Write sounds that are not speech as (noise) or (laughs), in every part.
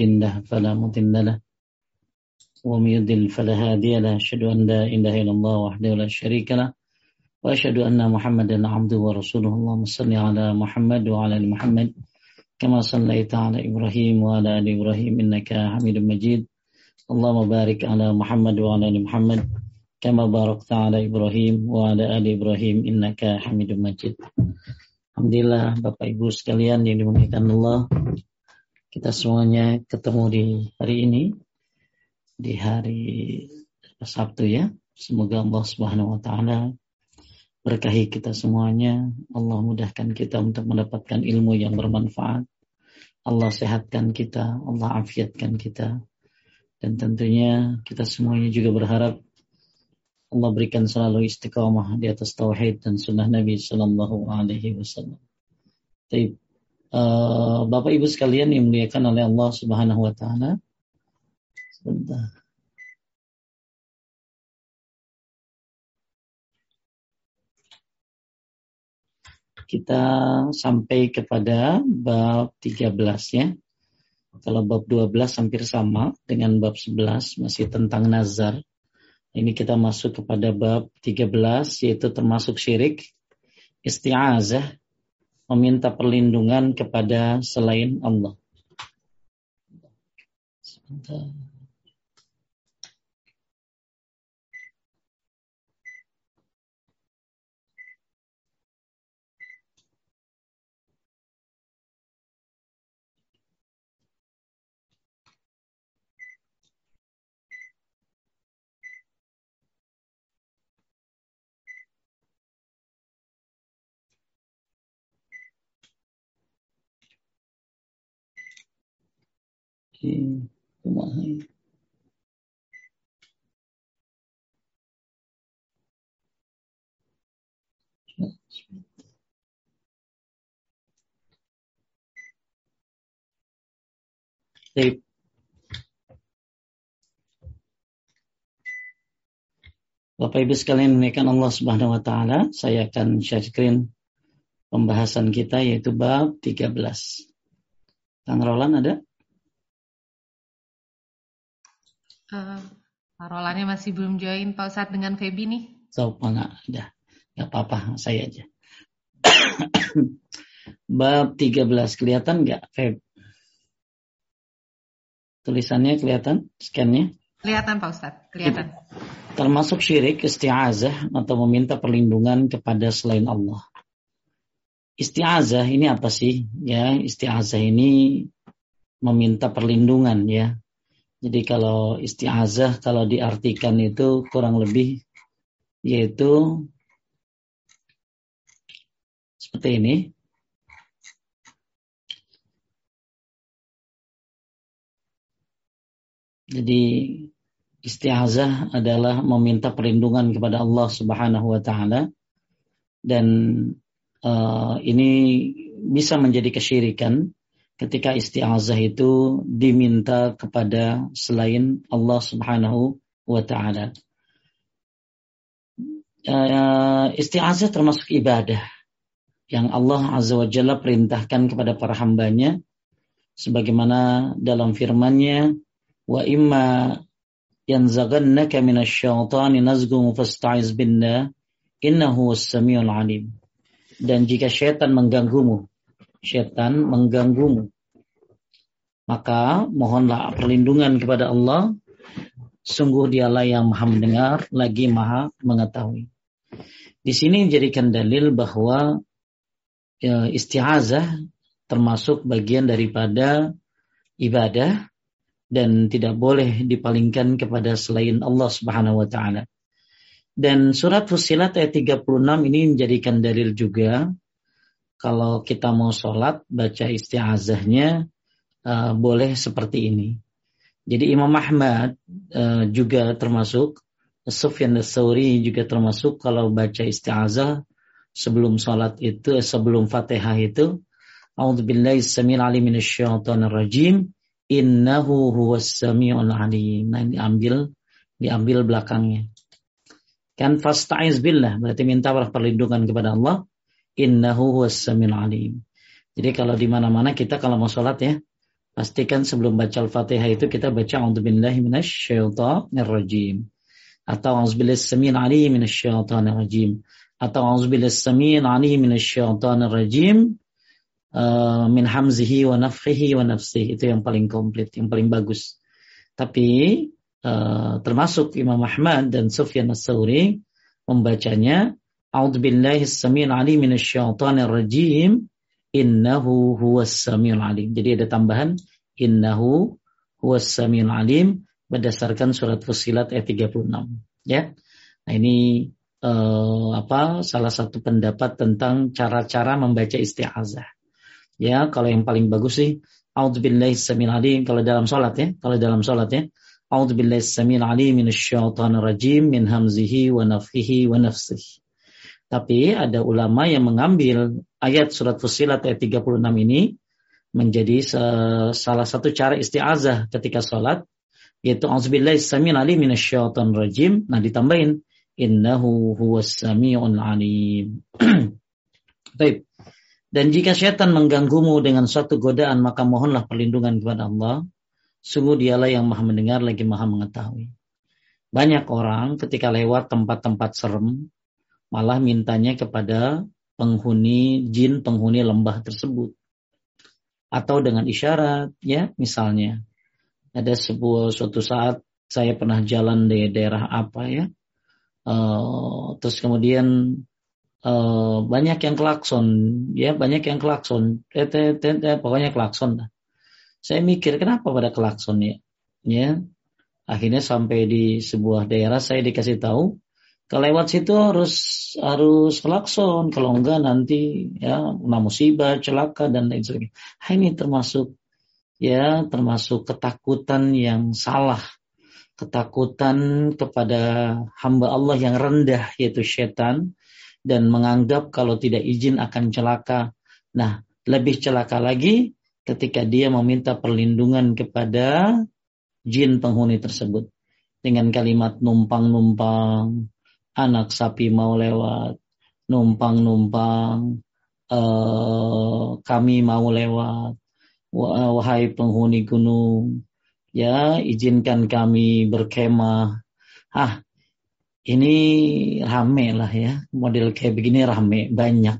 الله فلا مضل له. ومن يضلل فلا هادي له. أشهد أن لا إله إلا الله وحده لا شريك له. وأشهد أن محمدا عبده ورسوله. اللهم صل على محمد وعلى آل محمد كما صليت على إبراهيم وعلى آل إبراهيم إنك حميد مجيد. اللهم بارك على محمد وعلى آل محمد كما باركت على إبراهيم وعلى آل إبراهيم إنك حميد مجيد. Alhamdulillah Bapak Ibu sekalian yang dimuliakan Allah. Kita semuanya ketemu di hari ini di hari Sabtu ya. Semoga Allah Subhanahu wa taala berkahi kita semuanya. Allah mudahkan kita untuk mendapatkan ilmu yang bermanfaat. Allah sehatkan kita Allah afiatkan kita. Dan tentunya kita semuanya juga berharap Allah berikan selalu istiqamah di atas tauhid dan sunnah Nabi Sallallahu Alaihi Wasallam. Uh, Bapak Ibu sekalian yang dimuliakan oleh Allah Subhanahu Wa Taala. Sebentar. Kita sampai kepada bab 13 ya. Kalau bab 12 hampir sama dengan bab 11 masih tentang nazar. Ini kita masuk kepada bab 13 yaitu termasuk syirik isti'azah meminta perlindungan kepada selain Allah. Sebentar. Ini. Baik. Bapak Ibu sekalian menaikkan Allah Subhanahu wa taala, saya akan share screen pembahasan kita yaitu bab 13. Kang Roland ada? Uh, Rolannya masih belum join Pak Ustadz dengan Feby nih. So, enggak, udah. Enggak apa-apa, saya aja. (coughs) Bab 13 kelihatan enggak, Feb? Tulisannya kelihatan? Scannya? Kelihatan Pak Ustadz, kelihatan. Termasuk syirik isti'azah atau meminta perlindungan kepada selain Allah. Isti'azah ini apa sih? Ya, isti'azah ini meminta perlindungan ya jadi kalau isti'azah kalau diartikan itu kurang lebih yaitu seperti ini. Jadi isti'azah adalah meminta perlindungan kepada Allah Subhanahu wa taala dan uh, ini bisa menjadi kesyirikan ketika isti'azah itu diminta kepada selain Allah Subhanahu wa taala. Uh, isti'azah termasuk ibadah yang Allah Azza wa Jalla perintahkan kepada para hambanya sebagaimana dalam firman-Nya wa imma yanzaghannaka minasyaitani nazghun fasta'iz billah innahu was-sami'ul alim. Dan jika syaitan mengganggumu syaitan mengganggumu. Maka mohonlah perlindungan kepada Allah. Sungguh dialah yang maha mendengar, lagi maha mengetahui. Di sini menjadikan dalil bahwa ya, isti'azah termasuk bagian daripada ibadah dan tidak boleh dipalingkan kepada selain Allah Subhanahu wa taala. Dan surat Fusilat ayat 36 ini menjadikan dalil juga kalau kita mau sholat baca isti'azahnya uh, boleh seperti ini. Jadi Imam Ahmad uh, juga termasuk Sufyan Tsauri juga termasuk kalau baca isti'azah sebelum sholat itu sebelum Fatihah itu A'udzubillahi alim innahu huwas alim. Nah, diambil diambil belakangnya. Kan fasta'iz billah berarti minta perlindungan kepada Allah Innahu huwas alim. Jadi kalau di mana-mana kita kalau mau sholat ya, pastikan sebelum baca Al-Fatihah itu kita baca A'udzubillahi minasyaitonirrajim atau A'udzubillahi samil alim minasyaitonirrajim atau A'udzubillahi samil alim minasyaitonirrajim uh, min hamzihi wa nafkhihi wa nafsihi itu yang paling komplit, yang paling bagus. Tapi uh, termasuk Imam Ahmad dan Sufyan As-Sauri membacanya A'udzubillahi samil alim minasyaitonirrajim innahu huwas samiul alim. Jadi ada tambahan innahu huwas samiul alim berdasarkan surat Fusilat ayat 36 ya. Nah ini uh, apa salah satu pendapat tentang cara-cara membaca isti'azah. Ya, kalau yang paling bagus sih A'udzubillahi samil alim kalau dalam salat ya, kalau dalam salat ya. A'udzubillahi samil alim minasyaitonir rajim min hamzihi wa nafthihi wa nafsihi. Tapi ada ulama yang mengambil ayat surat Fusilat ayat 36 ini menjadi salah satu cara isti'azah ketika sholat yaitu auzubillahi samil alim minasyaitonir rajim nah ditambahin innahu huwas samiul alim (clears throat) Baik. Dan jika syaitan mengganggumu dengan suatu godaan maka mohonlah perlindungan kepada Allah. Sungguh dialah yang maha mendengar lagi maha mengetahui. Banyak orang ketika lewat tempat-tempat serem malah mintanya kepada penghuni jin penghuni lembah tersebut. Atau dengan isyarat ya misalnya. Ada sebuah suatu saat saya pernah jalan di daerah apa ya. Uh, terus kemudian uh, banyak yang klakson ya banyak yang klakson. Eh, pokoknya klakson saya mikir kenapa pada klakson ya? Ya. Akhirnya sampai di sebuah daerah saya dikasih tahu kalau lewat situ harus harus klakson, kalau enggak nanti ya kena musibah, celaka dan lain sebagainya. Ini termasuk ya termasuk ketakutan yang salah, ketakutan kepada hamba Allah yang rendah yaitu setan dan menganggap kalau tidak izin akan celaka. Nah, lebih celaka lagi ketika dia meminta perlindungan kepada jin penghuni tersebut. Dengan kalimat numpang-numpang anak sapi mau lewat, numpang-numpang, uh, kami mau lewat, wahai penghuni gunung, ya izinkan kami berkemah. Ah, ini rame lah ya, model kayak begini rame, banyak.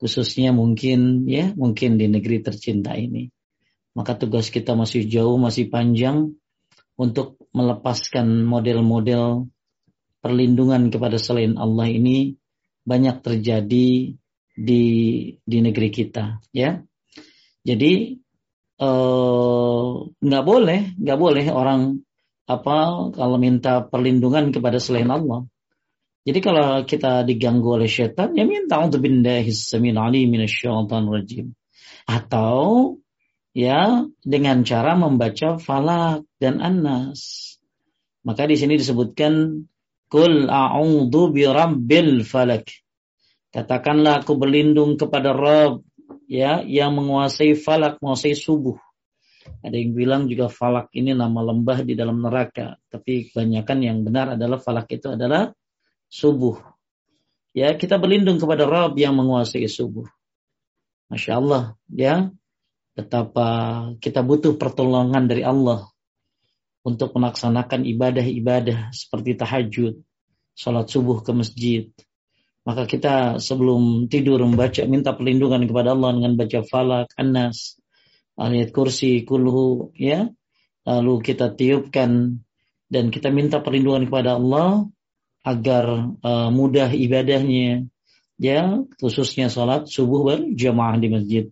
Khususnya mungkin ya, mungkin di negeri tercinta ini. Maka tugas kita masih jauh, masih panjang untuk melepaskan model-model perlindungan kepada selain Allah ini banyak terjadi di di negeri kita ya. Jadi eh, nggak eh, boleh nggak boleh orang apa kalau minta perlindungan kepada selain Allah. Jadi kalau kita diganggu oleh syaitan ya minta untuk bindahis ali minasyaitan rajim. Atau ya dengan cara membaca falak dan anas. Maka di sini disebutkan Kul a'udhu birabbil falak. Katakanlah aku berlindung kepada Rabb ya yang menguasai falak, menguasai subuh. Ada yang bilang juga falak ini nama lembah di dalam neraka. Tapi kebanyakan yang benar adalah falak itu adalah subuh. Ya, kita berlindung kepada Rabb yang menguasai subuh. Masya Allah, ya. Betapa kita butuh pertolongan dari Allah untuk melaksanakan ibadah-ibadah seperti tahajud, sholat subuh ke masjid. Maka kita sebelum tidur membaca minta perlindungan kepada Allah dengan baca falak, anas, ayat kursi, kulhu, ya. Lalu kita tiupkan dan kita minta perlindungan kepada Allah agar uh, mudah ibadahnya, ya khususnya sholat subuh berjamaah di masjid.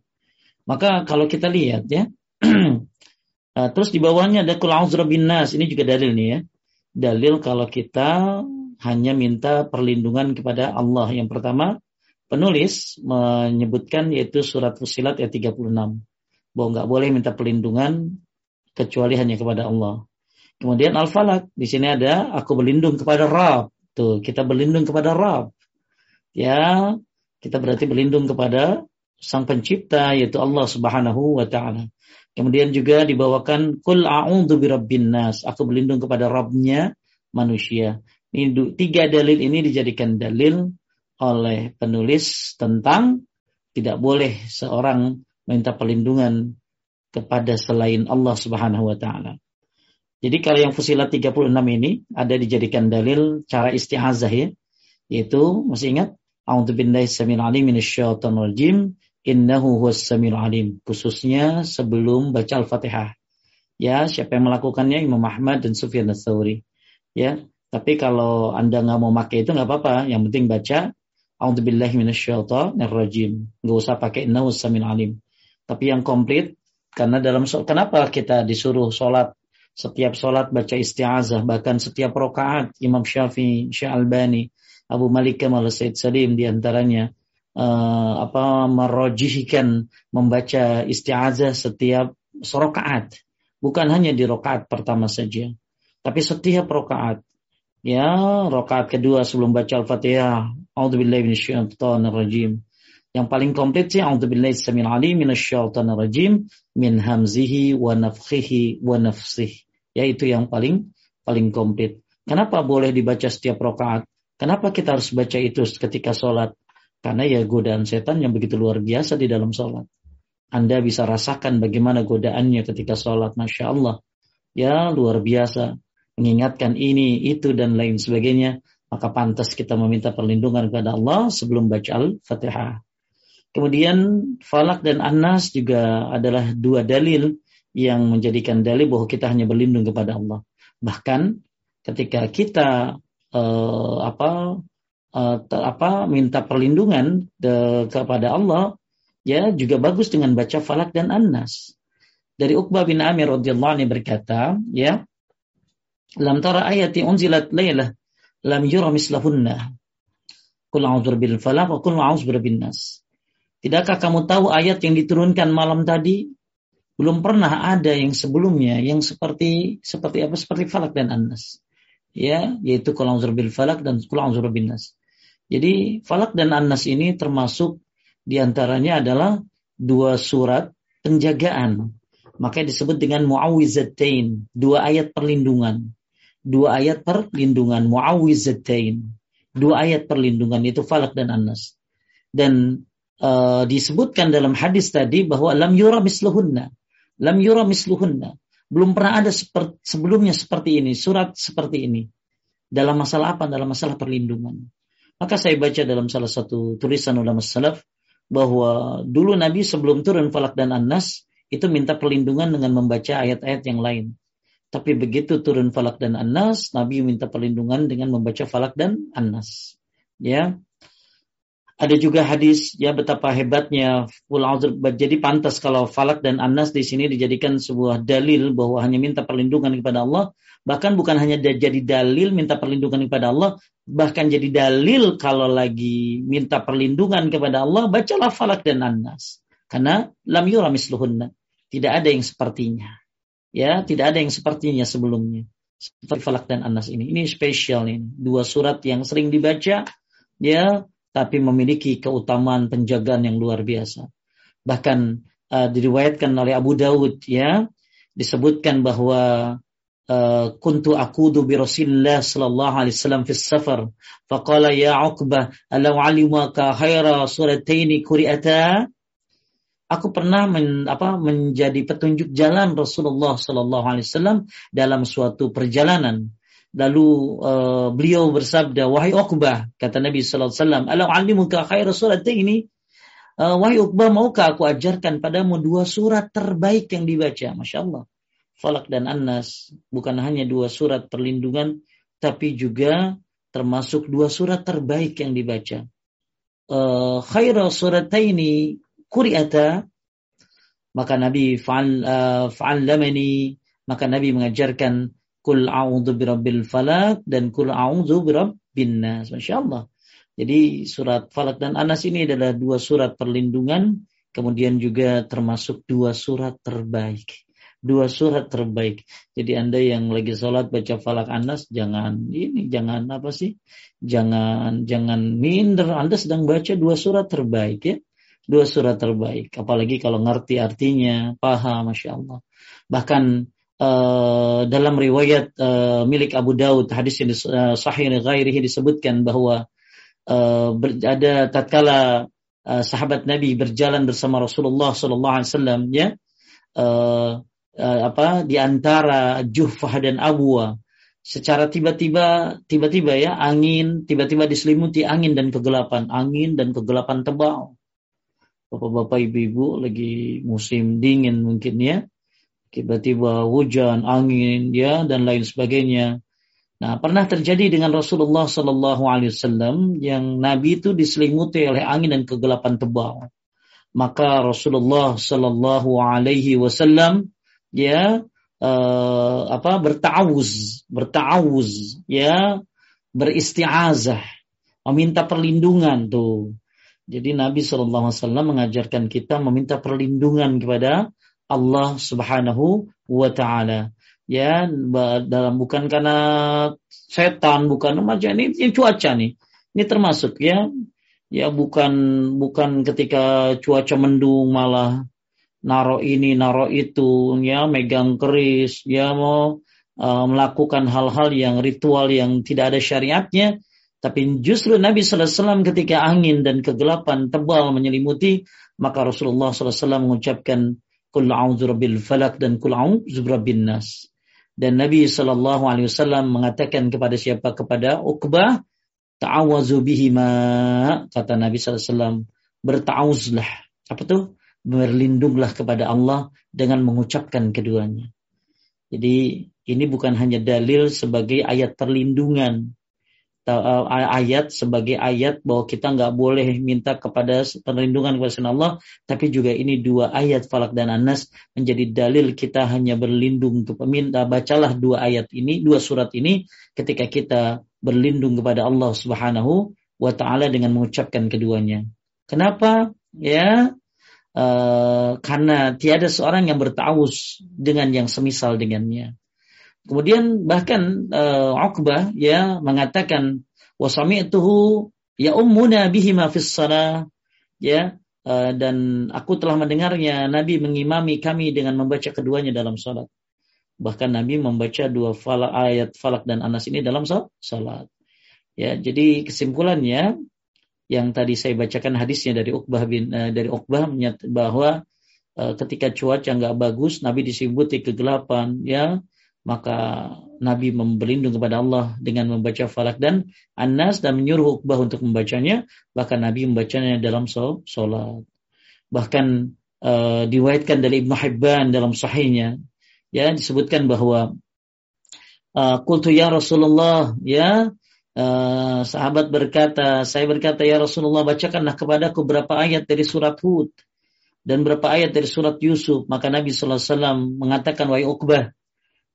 Maka kalau kita lihat ya Uh, (clears throat) terus di bawahnya ada kul bin. Ini juga dalil nih ya. Dalil kalau kita hanya minta perlindungan kepada Allah. Yang pertama, penulis menyebutkan yaitu surat Fusilat ayat 36. Bahwa nggak boleh minta perlindungan kecuali hanya kepada Allah. Kemudian Al-Falak, di sini ada aku berlindung kepada Rab. Tuh, kita berlindung kepada Rab. Ya, kita berarti berlindung kepada Sang Pencipta yaitu Allah Subhanahu wa taala. Kemudian juga dibawakan kul a'udzu birabbin nas. Aku berlindung kepada Rabbnya manusia. Ini tiga dalil ini dijadikan dalil oleh penulis tentang tidak boleh seorang minta perlindungan kepada selain Allah Subhanahu wa taala. Jadi kalau yang Fusilat 36 ini ada dijadikan dalil cara isti'azah ya. Yaitu masih ingat A'udzu billahi samil alim minasyaitonir rajim innahu huwas samil alim khususnya sebelum baca Al-Fatihah. Ya, siapa yang melakukannya Imam Ahmad dan Sufyan ats-Tsauri. Ya, tapi kalau Anda nggak mau pakai itu nggak apa-apa, yang penting baca A'udzubillahi rajim. Nggak usah pakai innahu samil alim. Tapi yang komplit karena dalam kenapa kita disuruh sholat setiap sholat baca isti'azah bahkan setiap rokaat Imam Syafi'i, Syekh Albani, Abu Malik Kamal Said Salim di antaranya uh, apa merojihkan membaca isti'azah setiap rokaat bukan hanya di rokaat pertama saja tapi setiap rokaat ya rokaat kedua sebelum baca Al-Fatihah A'udzubillahi yang paling komplit sih A'udzubillahi samil alim minasyaitonir min hamzihi wa nafkhihi wa nafsihi yaitu yang paling paling komplit. Kenapa boleh dibaca setiap rakaat? Kenapa kita harus baca itu ketika sholat? Karena ya godaan setan yang begitu luar biasa di dalam sholat. Anda bisa rasakan bagaimana godaannya ketika sholat. Masya Allah. Ya luar biasa. Mengingatkan ini, itu, dan lain sebagainya. Maka pantas kita meminta perlindungan kepada Allah sebelum baca Al-Fatihah. Kemudian Falak dan Anas juga adalah dua dalil yang menjadikan dalil bahwa kita hanya berlindung kepada Allah. Bahkan ketika kita uh, apa uh, apa minta perlindungan de, kepada Allah, ya juga bagus dengan baca Falak dan An-Nas. Dari Uqbah bin Amir radhiyallahu anhu berkata, ya, lam tara ayati unzilat lailah lam yura mislahunna. Qul a'udzu bil falaq wa qul a'udzu nas. Tidakkah kamu tahu ayat yang diturunkan malam tadi? Belum pernah ada yang sebelumnya yang seperti seperti apa? Seperti falak dan anas ya yaitu kulang bil falak dan kulang bin nas. Jadi falak dan anas ini termasuk di antaranya adalah dua surat penjagaan. Maka disebut dengan muawizatain dua ayat perlindungan dua ayat perlindungan muawizatain dua ayat perlindungan itu falak dan anas dan uh, disebutkan dalam hadis tadi bahwa lam yura misluhunna Lam yura misluhunna. Belum pernah ada seperti, sebelumnya seperti ini, surat seperti ini. Dalam masalah apa? Dalam masalah perlindungan. Maka saya baca dalam salah satu tulisan ulama salaf bahwa dulu Nabi sebelum turun Falak dan An-Nas itu minta perlindungan dengan membaca ayat-ayat yang lain. Tapi begitu turun Falak dan An-Nas, Nabi minta perlindungan dengan membaca Falak dan An-Nas. Ya, ada juga hadis ya betapa hebatnya Jadi pantas kalau Falak dan Anas di sini dijadikan sebuah dalil bahwa hanya minta perlindungan kepada Allah. Bahkan bukan hanya jadi dalil minta perlindungan kepada Allah, bahkan jadi dalil kalau lagi minta perlindungan kepada Allah, bacalah Falak dan Anas. Karena lam yura misluhunna. Tidak ada yang sepertinya. Ya, tidak ada yang sepertinya sebelumnya. Seperti Falak dan Anas ini. Ini spesial ini. Dua surat yang sering dibaca ya tapi memiliki keutamaan penjagaan yang luar biasa. Bahkan uh, diriwayatkan oleh Abu Dawud ya disebutkan bahwa uh, kuntu akudu bi Rasulillah sallallahu alaihi wasallam fi safar faqala ya Uqbah alau alimaka khaira surataini quri'ata Aku pernah men, apa, menjadi petunjuk jalan Rasulullah Sallallahu Alaihi Wasallam dalam suatu perjalanan. Lalu uh, beliau bersabda, wahai Uqbah, kata Nabi sallallahu alaihi wasallam, "Alau alimuka khairu surat ini?" Uh, wahai Uqbah, maukah aku ajarkan padamu dua surat terbaik yang dibaca? Masya Allah. Falak dan An-Nas bukan hanya dua surat perlindungan, tapi juga termasuk dua surat terbaik yang dibaca. Uh, khairu surataini kuri'ata maka Nabi fa'al uh, fa'allamani maka Nabi mengajarkan Kul a'udzu birabbil falak dan kul a'udzu birabbin nas. Masya Allah. Jadi surat Falak dan Anas ini adalah dua surat perlindungan, kemudian juga termasuk dua surat terbaik. Dua surat terbaik. Jadi Anda yang lagi sholat baca Falak Anas, jangan ini, jangan apa sih? Jangan jangan minder. Anda sedang baca dua surat terbaik ya. Dua surat terbaik. Apalagi kalau ngerti artinya, paham, Masya Allah. Bahkan uh, dalam riwayat uh, milik Abu Daud hadis yang uh, sahih ghairihi disebutkan bahwa uh, ada tatkala uh, sahabat Nabi berjalan bersama Rasulullah sallallahu alaihi wasallam ya uh, uh, apa di antara Juhfah dan Abwa secara tiba-tiba tiba-tiba ya angin tiba-tiba diselimuti angin dan kegelapan angin dan kegelapan tebal bapak-bapak ibu-ibu lagi musim dingin mungkin ya tiba-tiba hujan angin ya dan lain sebagainya Nah, pernah terjadi dengan Rasulullah Sallallahu Alaihi Wasallam yang Nabi itu diselimuti oleh angin dan kegelapan tebal. Maka Rasulullah Sallallahu Alaihi Wasallam ya uh, apa bertawuz, bertawuz, ya beristiazah, meminta perlindungan tuh. Jadi Nabi Wasallam mengajarkan kita meminta perlindungan kepada Allah Subhanahu wa taala. Ya dalam bukan karena setan bukan macam ini, ini cuaca nih. Ini termasuk ya. Ya bukan bukan ketika cuaca mendung malah naro ini naro itu ya megang keris ya mau uh, melakukan hal-hal yang ritual yang tidak ada syariatnya tapi justru Nabi SAW ketika angin dan kegelapan tebal menyelimuti maka Rasulullah SAW mengucapkan kul a'udzu falak dan kul a'udzu nas dan Nabi Shallallahu Alaihi Wasallam mengatakan kepada siapa? Kepada Uqbah ta'awazu bihima kata Nabi Sallallahu Alaihi Wasallam bertawuzlah apa tuh? Berlindunglah kepada Allah dengan mengucapkan keduanya. Jadi ini bukan hanya dalil sebagai ayat perlindungan ayat sebagai ayat bahwa kita nggak boleh minta kepada perlindungan kepada Allah, tapi juga ini dua ayat Falak dan Anas menjadi dalil kita hanya berlindung untuk meminta bacalah dua ayat ini, dua surat ini ketika kita berlindung kepada Allah Subhanahu wa taala dengan mengucapkan keduanya. Kenapa? Ya, uh, karena tiada seorang yang bertawus dengan yang semisal dengannya. Kemudian bahkan uh, Uqbah ya mengatakan wasami'tuhu ya ummuna bihima fis ya uh, dan aku telah mendengarnya Nabi mengimami kami dengan membaca keduanya dalam salat. Bahkan Nabi membaca dua falak, ayat Falak dan Anas ini dalam salat. Ya, jadi kesimpulannya yang tadi saya bacakan hadisnya dari Uqbah bin uh, dari Uqbah bahwa uh, ketika cuaca nggak bagus Nabi disebut kegelapan ya maka Nabi berlindung kepada Allah dengan membaca Falak dan An-Nas dan menyuruh Uqbah untuk membacanya. Bahkan Nabi membacanya dalam sholat. Bahkan uh, diwayatkan dari Ibnu Hibban dalam sahihnya ya disebutkan bahwa uh, ya Rasulullah ya uh, sahabat berkata saya berkata ya Rasulullah bacakanlah kepadaku berapa ayat dari surat Hud dan berapa ayat dari surat Yusuf maka Nabi sallallahu alaihi wasallam mengatakan wahai Uqbah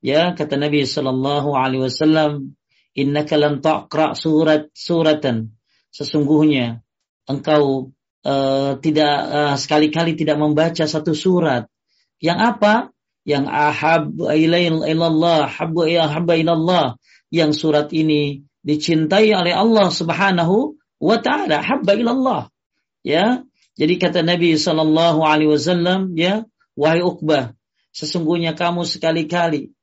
Ya, kata Nabi sallallahu alaihi wasallam, "Innaka lam taqra surat suratan." Sesungguhnya engkau uh, tidak uh, sekali-kali tidak membaca satu surat. Yang apa? Yang ahab ilallah, habba ilallah. Yang surat ini dicintai oleh Allah Subhanahu wa taala, habba ilallah. Ya. Jadi kata Nabi sallallahu alaihi wasallam, ya, wahai Uqbah, sesungguhnya kamu sekali-kali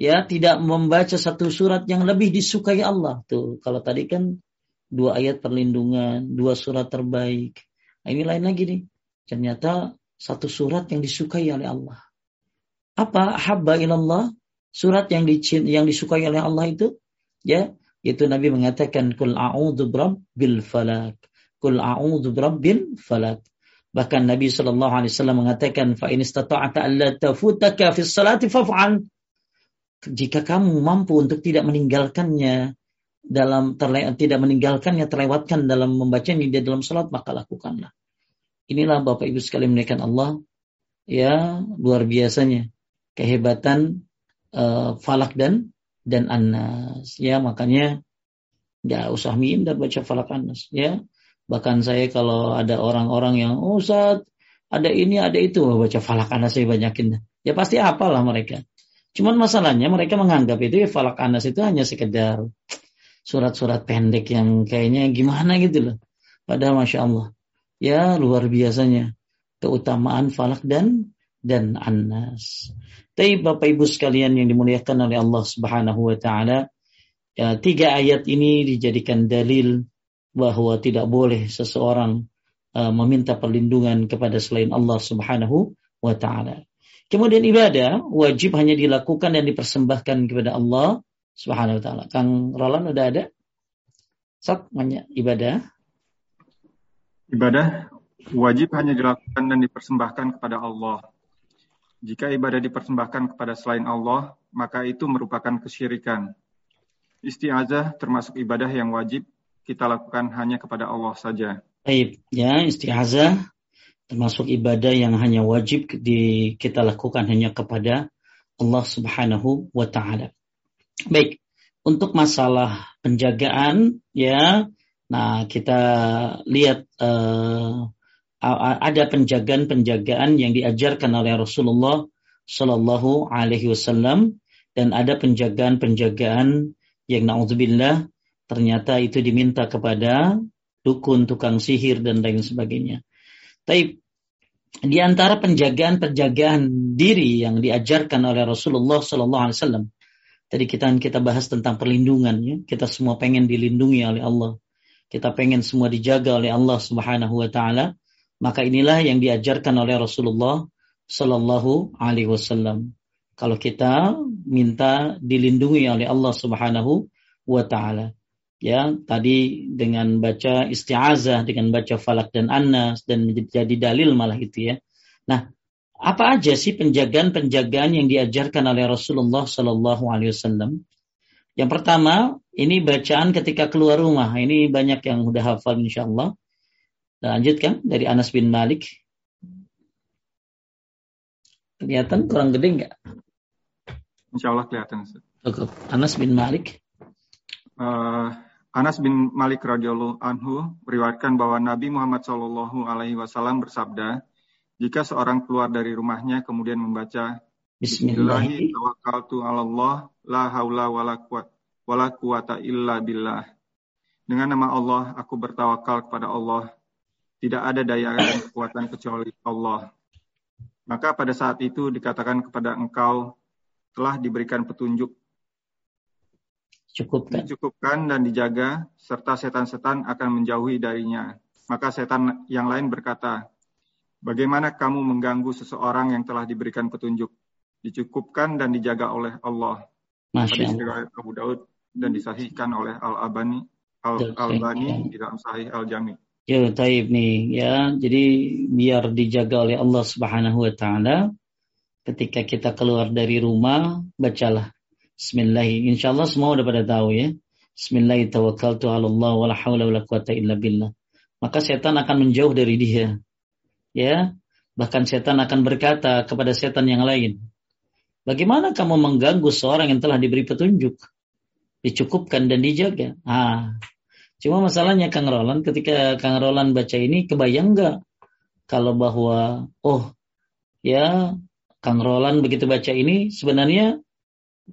ya tidak membaca satu surat yang lebih disukai Allah. Tuh kalau tadi kan dua ayat perlindungan dua surat terbaik. Nah, ini lain lagi nih. Ternyata satu surat yang disukai oleh Allah. Apa habba ilallah? Surat yang dicint yang disukai oleh Allah itu? Ya itu Nabi mengatakan kul a'udzu bil falak kul a'udzu bil falak bahkan Nabi sallallahu alaihi wasallam mengatakan fa in istata'ta alla tafutaka fi salati faf'al jika kamu mampu untuk tidak meninggalkannya dalam terle tidak meninggalkannya terlewatkan dalam membacanya di dalam salat maka lakukanlah. Inilah Bapak Ibu sekalian menaikkan Allah. Ya luar biasanya kehebatan uh, falak dan dan anas. Ya makanya nggak usah minder baca falak anas. Ya bahkan saya kalau ada orang-orang yang oh Ustaz ada ini ada itu. Baca falak anas saya banyakin. Ya pasti apalah mereka Cuman masalahnya mereka menganggap itu ya falak anas itu hanya sekedar surat-surat pendek yang kayaknya gimana gitu loh. Padahal masya Allah, ya luar biasanya keutamaan falak dan dan anas. Tapi Bapak Ibu sekalian yang dimuliakan oleh Allah Subhanahu Wa Taala, ya, tiga ayat ini dijadikan dalil bahwa tidak boleh seseorang uh, meminta perlindungan kepada selain Allah Subhanahu Wa Taala. Kemudian ibadah wajib hanya dilakukan dan dipersembahkan kepada Allah Subhanahu wa taala. Kang Roland udah ada? Sok banyak ibadah. Ibadah wajib hanya dilakukan dan dipersembahkan kepada Allah. Jika ibadah dipersembahkan kepada selain Allah, maka itu merupakan kesyirikan. Isti'azah termasuk ibadah yang wajib kita lakukan hanya kepada Allah saja. Baik, ya isti'azah termasuk ibadah yang hanya wajib di, kita lakukan hanya kepada Allah Subhanahu wa taala. Baik, untuk masalah penjagaan ya nah kita lihat uh, ada penjagaan-penjagaan yang diajarkan oleh Rasulullah Shallallahu Alaihi Wasallam dan ada penjagaan-penjagaan yang naudzubillah ternyata itu diminta kepada dukun, tukang sihir dan lain sebagainya. Tapi di antara penjagaan-penjagaan diri yang diajarkan oleh Rasulullah Shallallahu Alaihi Wasallam Tadi kita kita bahas tentang perlindungan ya. Kita semua pengen dilindungi oleh Allah. Kita pengen semua dijaga oleh Allah Subhanahu wa taala. Maka inilah yang diajarkan oleh Rasulullah sallallahu alaihi wasallam. Kalau kita minta dilindungi oleh Allah Subhanahu wa taala. Ya, tadi dengan baca isti'azah, dengan baca falak dan annas dan menjadi dalil malah itu ya. Nah, apa aja sih penjagaan-penjagaan yang diajarkan oleh Rasulullah Shallallahu Alaihi Wasallam? Yang pertama, ini bacaan ketika keluar rumah. Ini banyak yang udah hafal insya Allah. Lanjutkan dari Anas bin Malik. Kelihatan kurang gede nggak? Insya Allah kelihatan. Anas bin Malik. Uh, Anas bin Malik radhiyallahu anhu meriwayatkan bahwa Nabi Muhammad Shallallahu alaihi wasallam bersabda, jika seorang keluar dari rumahnya kemudian membaca Bismillahi tawakkaltu Allah la haula wala wala quwata illa billah. Dengan nama Allah aku bertawakal kepada Allah. Tidak ada daya dan kekuatan kecuali Allah. Maka pada saat itu dikatakan kepada engkau telah diberikan petunjuk Cukupkan. Dicukupkan dan dijaga, serta setan-setan akan menjauhi darinya. Maka setan yang lain berkata, Bagaimana kamu mengganggu seseorang yang telah diberikan petunjuk, dicukupkan dan dijaga oleh Allah. Masya Allah. Abu Daud dan disahihkan oleh Al Albani Al Albani di dalam Sahih Al Jami. Ya, taib nih ya. Jadi biar dijaga oleh Allah Subhanahu wa taala ketika kita keluar dari rumah bacalah Bismillahirrahmanirrahim. Insyaallah semua udah pada tahu ya. Bismillahirrahmanirrahim. Maka setan akan menjauh dari dia ya bahkan setan akan berkata kepada setan yang lain bagaimana kamu mengganggu seorang yang telah diberi petunjuk dicukupkan dan dijaga ah cuma masalahnya Kang Roland ketika Kang Roland baca ini kebayang nggak kalau bahwa oh ya Kang Roland begitu baca ini sebenarnya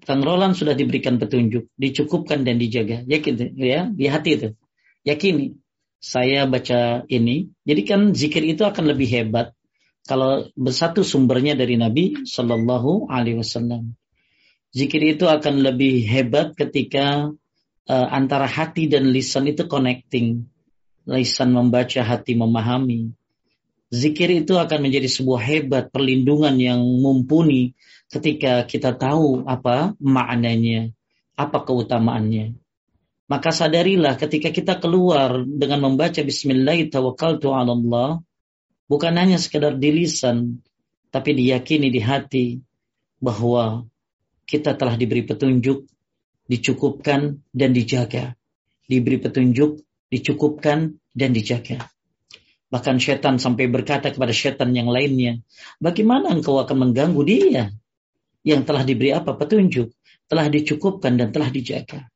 Kang Roland sudah diberikan petunjuk, dicukupkan dan dijaga. Yakin ya, di hati itu. Yakini saya baca ini. Jadi kan zikir itu akan lebih hebat kalau bersatu sumbernya dari Nabi Shallallahu Alaihi Wasallam. Zikir itu akan lebih hebat ketika uh, antara hati dan lisan itu connecting. Lisan membaca, hati memahami. Zikir itu akan menjadi sebuah hebat perlindungan yang mumpuni ketika kita tahu apa maknanya, apa keutamaannya. Maka sadarilah ketika kita keluar dengan membaca Bismillahirrahmanirrahim, bukan hanya sekedar di lisan, tapi diyakini di hati bahwa kita telah diberi petunjuk, dicukupkan dan dijaga. Diberi petunjuk, dicukupkan dan dijaga. Bahkan setan sampai berkata kepada setan yang lainnya, bagaimana engkau akan mengganggu dia yang telah diberi apa petunjuk, telah dicukupkan dan telah dijaga.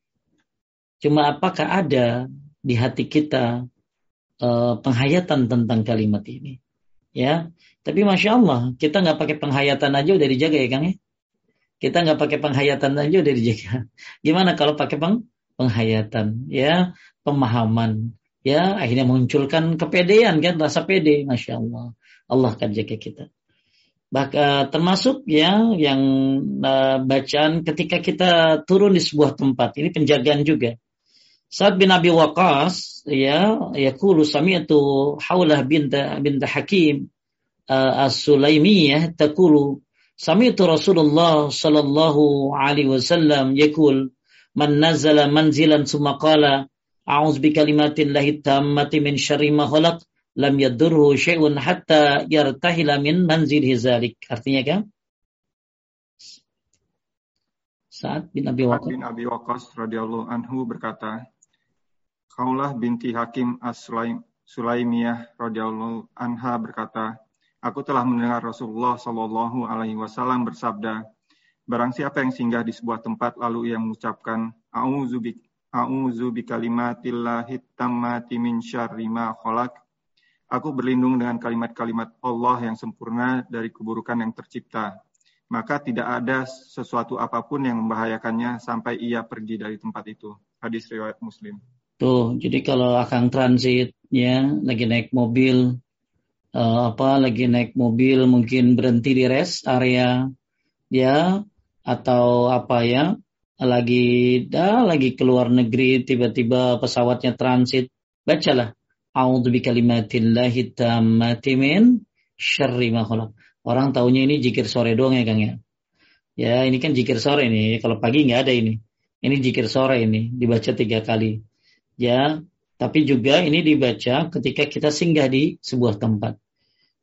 Cuma apakah ada di hati kita uh, penghayatan tentang kalimat ini? Ya, tapi masya Allah kita nggak pakai penghayatan aja udah dijaga ya Kang ya. Kita nggak pakai penghayatan aja udah dijaga. (laughs) Gimana kalau pakai peng penghayatan? Ya, pemahaman. Ya, akhirnya munculkan kepedean kan, rasa pede, masya Allah. Allah akan jaga kita. Bahkan termasuk ya yang uh, bacaan ketika kita turun di sebuah tempat. Ini penjagaan juga. Sa'ad bin Abi Waqqas ya yaqulu sami'tu Haulah bint bint Hakim uh, As-Sulaimiyah taqulu Sami'tu Rasulullah sallallahu alaihi wasallam yaqul man nazala manzilan summa qala bi kalimatillahi tammati min syarri lam yadurhu syai'un hatta yartahila min manzilihi zalik. Artinya kan? Sa'ad bin Abi Waqqas bin Abi Waqqas radhiyallahu anhu berkata, Kaulah binti Hakim As-Sulaimiyah radhiyallahu anha berkata, Aku telah mendengar Rasulullah Shallallahu Alaihi Wasallam bersabda, Barang siapa yang singgah di sebuah tempat lalu ia mengucapkan A'udzu bi tammati min syarri ma khalaq. Aku berlindung dengan kalimat-kalimat Allah yang sempurna dari keburukan yang tercipta. Maka tidak ada sesuatu apa pun yang membahayakannya sampai ia pergi dari tempat itu. Hadis riwayat Muslim. Tuh, jadi kalau akan transitnya lagi naik mobil uh, apa lagi naik mobil mungkin berhenti di rest area ya atau apa ya lagi dah lagi keluar negeri tiba-tiba pesawatnya transit bacalah A'udzu bikalimatillahi tammati min syarri ma Orang taunya ini jikir sore doang ya Kang ya. Ya, ini kan jikir sore ini. Kalau pagi nggak ada ini. Ini jikir sore ini dibaca tiga kali. Ya, tapi juga ini dibaca ketika kita singgah di sebuah tempat.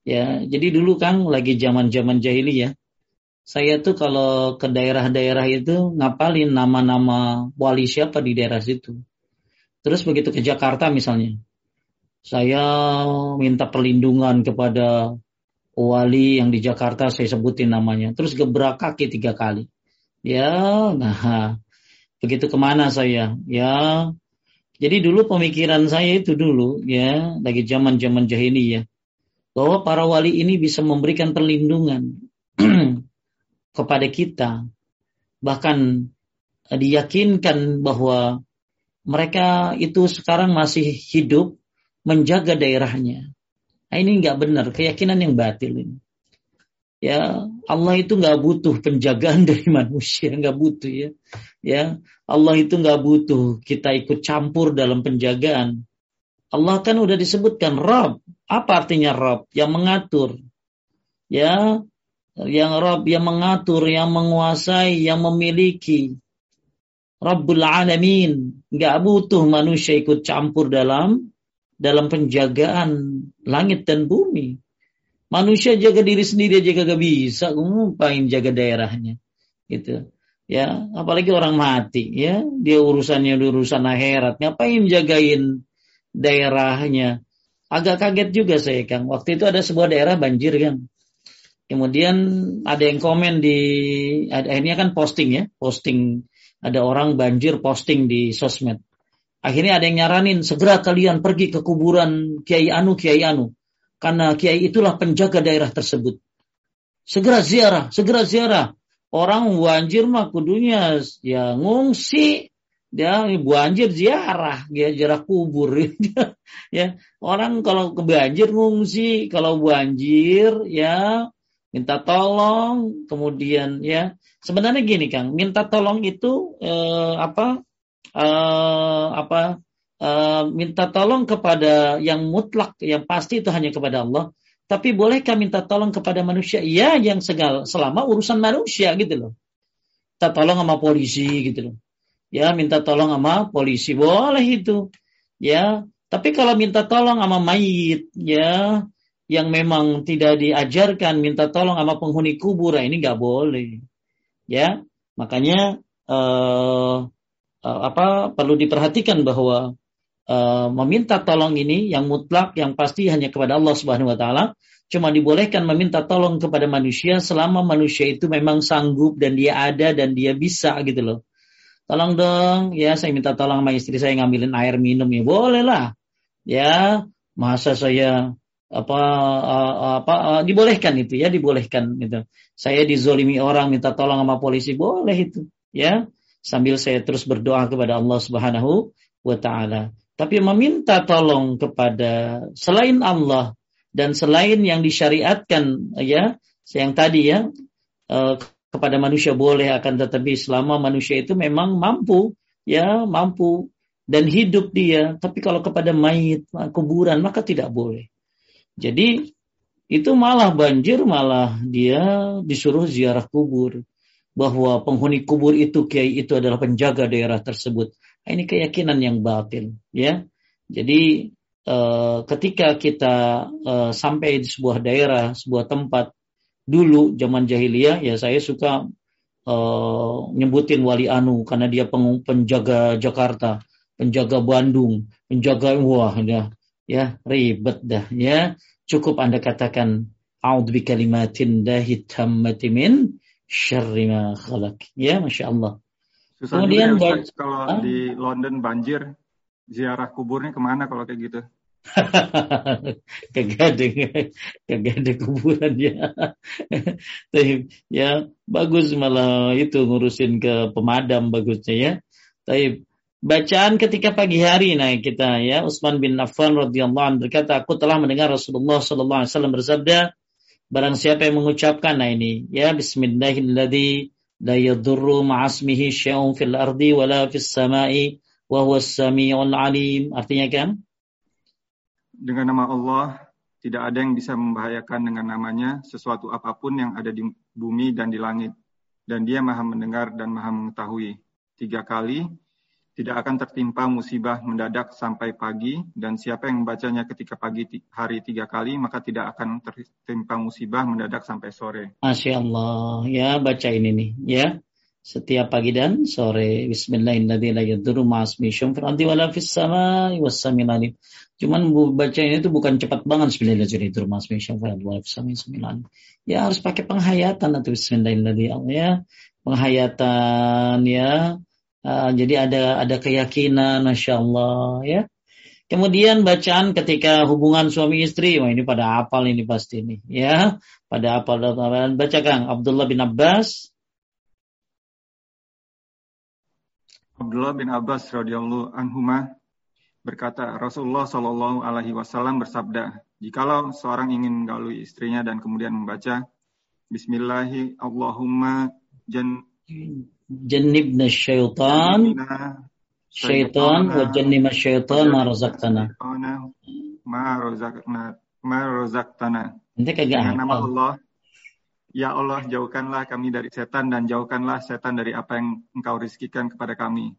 Ya, jadi dulu kan lagi zaman-zaman jahiliyah. Saya tuh kalau ke daerah-daerah itu ngapalin nama-nama wali siapa di daerah situ. Terus begitu ke Jakarta misalnya, saya minta perlindungan kepada wali yang di Jakarta saya sebutin namanya. Terus gebrak kaki tiga kali. Ya, nah begitu ke mana saya? Ya, jadi dulu pemikiran saya itu dulu ya, lagi zaman-zaman jahiliyah bahwa para wali ini bisa memberikan perlindungan (clears throat) kepada kita. Bahkan diyakinkan bahwa mereka itu sekarang masih hidup menjaga daerahnya. Nah, ini nggak benar, keyakinan yang batil ini. Ya, Allah itu nggak butuh penjagaan (laughs) dari manusia, nggak butuh ya. Ya, Allah itu nggak butuh kita ikut campur dalam penjagaan. Allah kan udah disebutkan Rob. Apa artinya Rob? Yang mengatur. Ya, yang Rob yang mengatur, yang menguasai, yang memiliki. Rabbul Alamin. Gak butuh manusia ikut campur dalam dalam penjagaan langit dan bumi. Manusia jaga diri sendiri aja gak bisa, ngapain jaga daerahnya. Gitu. Ya, apalagi orang mati, ya. Dia urusannya urusan akhirat. Ngapain jagain daerahnya. Agak kaget juga saya Kang. Waktu itu ada sebuah daerah banjir Kang. Kemudian ada yang komen di akhirnya kan posting ya, posting ada orang banjir posting di sosmed. Akhirnya ada yang nyaranin segera kalian pergi ke kuburan Kiai Anu Kiai Anu karena Kiai itulah penjaga daerah tersebut. Segera ziarah, segera ziarah. Orang banjir mah kudunya ya ngungsi dia banjir ziarah, dia ziarah kubur. (laughs) ya, orang kalau ke banjir ngungsi, kalau banjir ya minta tolong, kemudian ya sebenarnya gini Kang, minta tolong itu eh, apa eh, apa eh, minta tolong kepada yang mutlak, yang pasti itu hanya kepada Allah. Tapi bolehkah minta tolong kepada manusia? Ya, yang segala selama urusan manusia gitu loh. Minta tolong sama polisi gitu loh ya minta tolong sama polisi boleh itu ya tapi kalau minta tolong sama mayit ya yang memang tidak diajarkan minta tolong sama penghuni kubur nah ini nggak boleh ya makanya uh, uh, apa perlu diperhatikan bahwa uh, meminta tolong ini yang mutlak yang pasti hanya kepada Allah Subhanahu wa taala. Cuma dibolehkan meminta tolong kepada manusia selama manusia itu memang sanggup dan dia ada dan dia bisa gitu loh. Tolong dong ya saya minta tolong sama istri saya ngambilin air minum ya. Boleh lah ya masa saya apa uh, apa dibolehkan itu ya dibolehkan itu saya dizolimi orang minta tolong sama polisi boleh itu ya sambil saya terus berdoa kepada Allah Subhanahu wa taala. Tapi meminta tolong kepada selain Allah dan selain yang disyariatkan ya yang tadi ya uh, kepada manusia boleh akan tetapi selama manusia itu memang mampu ya mampu dan hidup dia. Tapi kalau kepada mayit kuburan maka tidak boleh. Jadi itu malah banjir malah dia disuruh ziarah kubur bahwa penghuni kubur itu kiai itu adalah penjaga daerah tersebut. Nah, ini keyakinan yang batil ya. Jadi eh, ketika kita eh, sampai di sebuah daerah sebuah tempat dulu zaman jahiliyah ya saya suka eh, nyebutin wali anu karena dia penjaga Jakarta penjaga Bandung penjaga wah ya ya ribet dah ya. Cukup Anda katakan A'udzu bi kalimatin dahi tammati min syarri ma khalaq. Ya, Masya Allah. Susah Kemudian ya, Ustaz, kalau ah? di London banjir, ziarah kuburnya ke mana kalau kayak gitu? (laughs) kagak ada kagak ada kuburan ya (laughs) ya bagus malah itu ngurusin ke pemadam bagusnya ya tapi Bacaan ketika pagi hari nah kita ya Utsman bin Affan radhiyallahu anhu berkata aku telah mendengar Rasulullah sallallahu alaihi wasallam bersabda barang siapa yang mengucapkan nah ini ya bismillahilladzi la yadurru ma'asmihi syai'un fil ardi wala fis sama'i wa huwas samiul alim. Artinya kan? Dengan nama Allah tidak ada yang bisa membahayakan dengan namanya sesuatu apa pun yang ada di bumi dan di langit. Dan dia maha mendengar dan maha mengetahui. Tiga kali tidak akan tertimpa musibah mendadak sampai pagi dan siapa yang membacanya ketika pagi hari tiga kali maka tidak akan tertimpa musibah mendadak sampai sore. Masya Allah ya baca ini nih ya setiap pagi dan sore Bismillahirrahmanirrahim. Cuman baca ini itu bukan cepat banget Bismillahirrahmanirrahim. Ya harus pakai penghayatan atau Bismillahirrahmanirrahim ya. Penghayatan ya Uh, jadi ada ada keyakinan, masya Allah ya. Kemudian bacaan ketika hubungan suami istri, wah ini pada apal ini pasti ini, ya. Pada apal dan baca Kang Abdullah bin Abbas. Abdullah bin Abbas radhiyallahu anhuma berkata Rasulullah Shallallahu alaihi wasallam bersabda, jikalau seorang ingin menggauli istrinya dan kemudian membaca Bismillahi Allahumma jan jannibna syaitan syaitan wa jannibna syaitan ma razaqtana ma razaqna ma razaqtana nanti kagak nama Allah Ya Allah, jauhkanlah kami dari setan dan jauhkanlah setan dari apa yang engkau rizkikan kepada kami.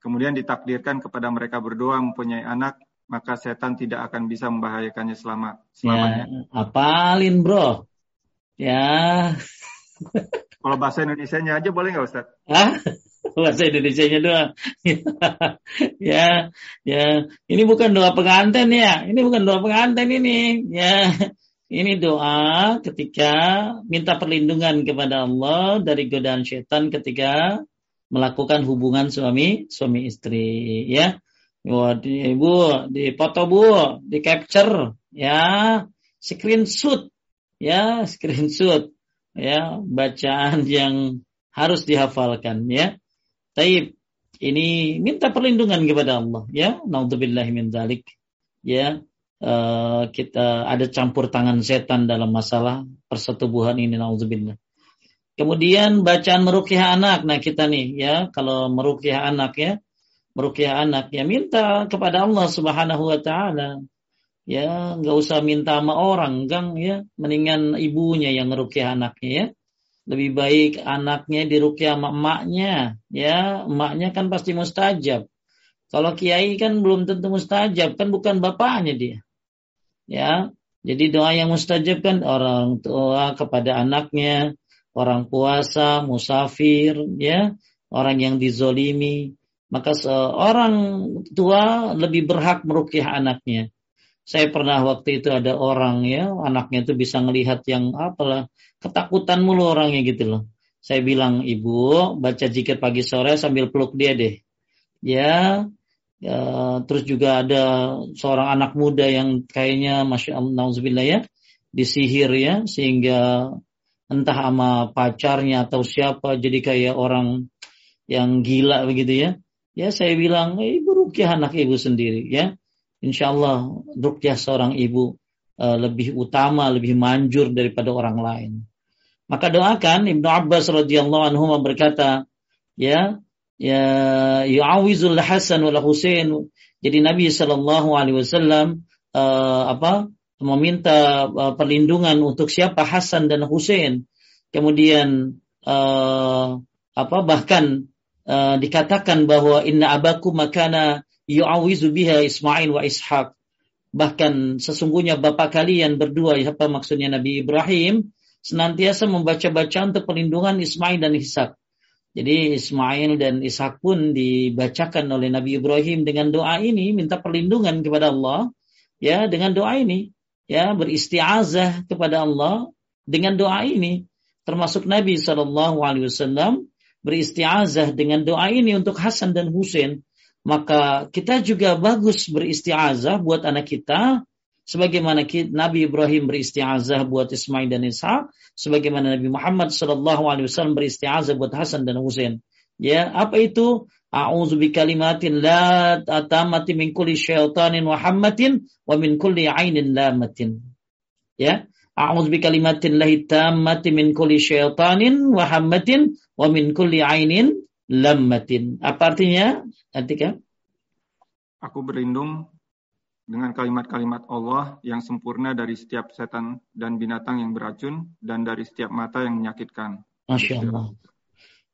Kemudian ditakdirkan kepada mereka berdua mempunyai anak, maka setan tidak akan bisa membahayakannya selama selamanya. Ya, apalin bro. Ya. (laughs) Kalau bahasa Indonesia-nya aja boleh nggak Ustaz? Hah? Bahasa Indonesia-nya doang. (laughs) ya, ya. Ini bukan doa pengantin ya. Ini bukan doa pengantin ini. Ya. Ini doa ketika minta perlindungan kepada Allah dari godaan setan ketika melakukan hubungan suami suami istri ya. Wah, di, Bu, di foto Bu, di capture ya, screenshot ya, screenshot ya bacaan yang harus dihafalkan ya. Taib ini minta perlindungan kepada Allah ya. Naudzubillah min dzalik. Ya, uh, kita ada campur tangan setan dalam masalah persetubuhan ini naudzubillah. Kemudian bacaan merukyah anak. Nah, kita nih ya, kalau merukyah anak ya, merukyah anak ya minta kepada Allah Subhanahu wa taala ya nggak usah minta sama orang gang ya. Mendingan ibunya yang ngerukyah anaknya ya. Lebih baik anaknya dirukyah sama emaknya ya. Emaknya kan pasti mustajab. Kalau kiai kan belum tentu mustajab kan bukan bapaknya dia ya. Jadi doa yang mustajab kan orang tua kepada anaknya orang puasa musafir ya. Orang yang dizolimi. Maka seorang tua lebih berhak merukyah anaknya saya pernah waktu itu ada orang ya, anaknya itu bisa ngelihat yang apalah, ketakutan mulu orangnya gitu loh. Saya bilang, ibu baca jikir pagi sore sambil peluk dia deh. Ya, ya terus juga ada seorang anak muda yang kayaknya masya Allah, ya, disihir ya, sehingga entah sama pacarnya atau siapa jadi kayak orang yang gila begitu ya. Ya saya bilang, ibu rukyah anak ibu sendiri ya insya Allah rukyah seorang ibu uh, lebih utama, lebih manjur daripada orang lain. Maka doakan Ibnu Abbas radhiyallahu anhu berkata, ya, ya yu'awizul Hasan wal Husain. Jadi Nabi Shallallahu alaihi wasallam uh, apa? meminta uh, perlindungan untuk siapa Hasan dan Hussein. Kemudian uh, apa bahkan uh, dikatakan bahwa inna abaku makana yu'awizu biha Ismail wa Ishaq. Bahkan sesungguhnya bapak kalian berdua, apa maksudnya Nabi Ibrahim, senantiasa membaca-baca untuk perlindungan Ismail dan Ishak. Jadi Ismail dan Ishak pun dibacakan oleh Nabi Ibrahim dengan doa ini, minta perlindungan kepada Allah, ya dengan doa ini, ya beristiazah kepada Allah dengan doa ini. Termasuk Nabi Shallallahu Alaihi Wasallam beristiazah dengan doa ini untuk Hasan dan Husain maka kita juga bagus beristiazah buat anak kita sebagaimana Nabi Ibrahim beristiazah buat Ismail dan Ishak, sebagaimana Nabi Muhammad Shallallahu Alaihi Wasallam beristiazah buat Hasan dan Husain. Ya, apa itu? A'udzu bikalimatin la tatamati min kulli syaitanin wa hammatin wa min kulli ainin lamatin. Ya, a'udzu bikalimatin lahi tammati min kulli syaitanin wa hammatin wa min kulli ainin lammatin. Apa artinya? Atika? Aku berlindung dengan kalimat-kalimat Allah yang sempurna dari setiap setan dan binatang yang beracun dan dari setiap mata yang menyakitkan. Masya Allah.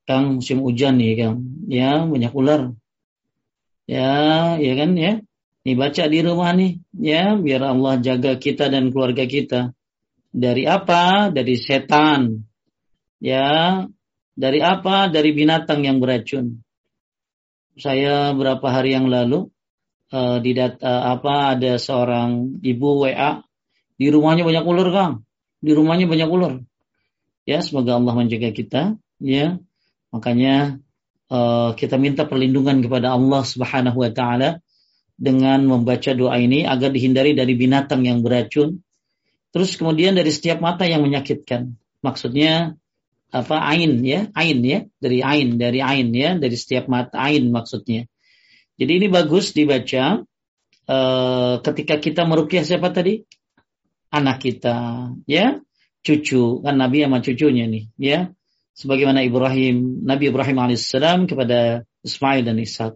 Kang musim hujan nih Kang. Ya banyak ular. Ya, ya kan ya. Nih baca di rumah nih. Ya biar Allah jaga kita dan keluarga kita. Dari apa? Dari setan. Ya, dari apa? Dari binatang yang beracun. Saya berapa hari yang lalu uh, di data apa ada seorang ibu WA di rumahnya banyak ular, Kang. Di rumahnya banyak ular. Ya, semoga Allah menjaga kita, ya. Makanya uh, kita minta perlindungan kepada Allah Subhanahu wa taala dengan membaca doa ini agar dihindari dari binatang yang beracun. Terus kemudian dari setiap mata yang menyakitkan. Maksudnya apa ain ya ain ya dari ain dari ain ya dari setiap mata ain maksudnya. Jadi ini bagus dibaca uh, ketika kita merukyah siapa tadi? Anak kita ya. Cucu kan Nabi sama cucunya nih ya. Sebagaimana Ibrahim Nabi Ibrahim alaihissalam kepada Ismail dan Ishak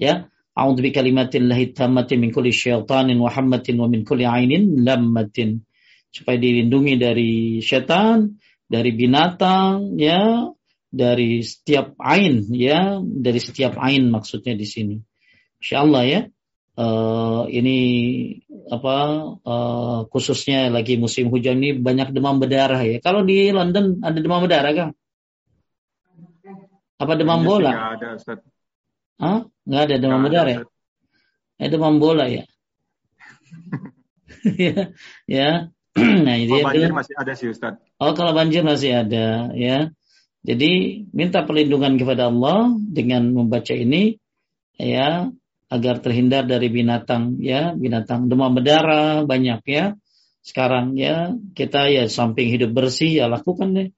ya. A'udzu bi kalimatillahi tammati min kulli syaitanin wa hammatin wa min kulli ainin lammatin. Supaya dilindungi dari setan dari binatang ya. Dari setiap ain ya. Dari setiap ain maksudnya di sini. Insyaallah ya. Uh, ini apa uh, khususnya lagi musim hujan ini banyak demam berdarah ya. Kalau di London ada demam berdarah kan apa demam ya, bola? nggak ada Ustaz. Hah? nggak ada demam berdarah ada, ya? Eh, demam bola ya? (laughs) (laughs) Ya ya (clears throat) nah, ini oh, banjir masih ada sih Ustaz. Oh, kalau banjir masih ada ya. Jadi minta perlindungan kepada Allah dengan membaca ini ya agar terhindar dari binatang ya, binatang demam berdarah banyak ya. Sekarang ya kita ya samping hidup bersih ya lakukan deh.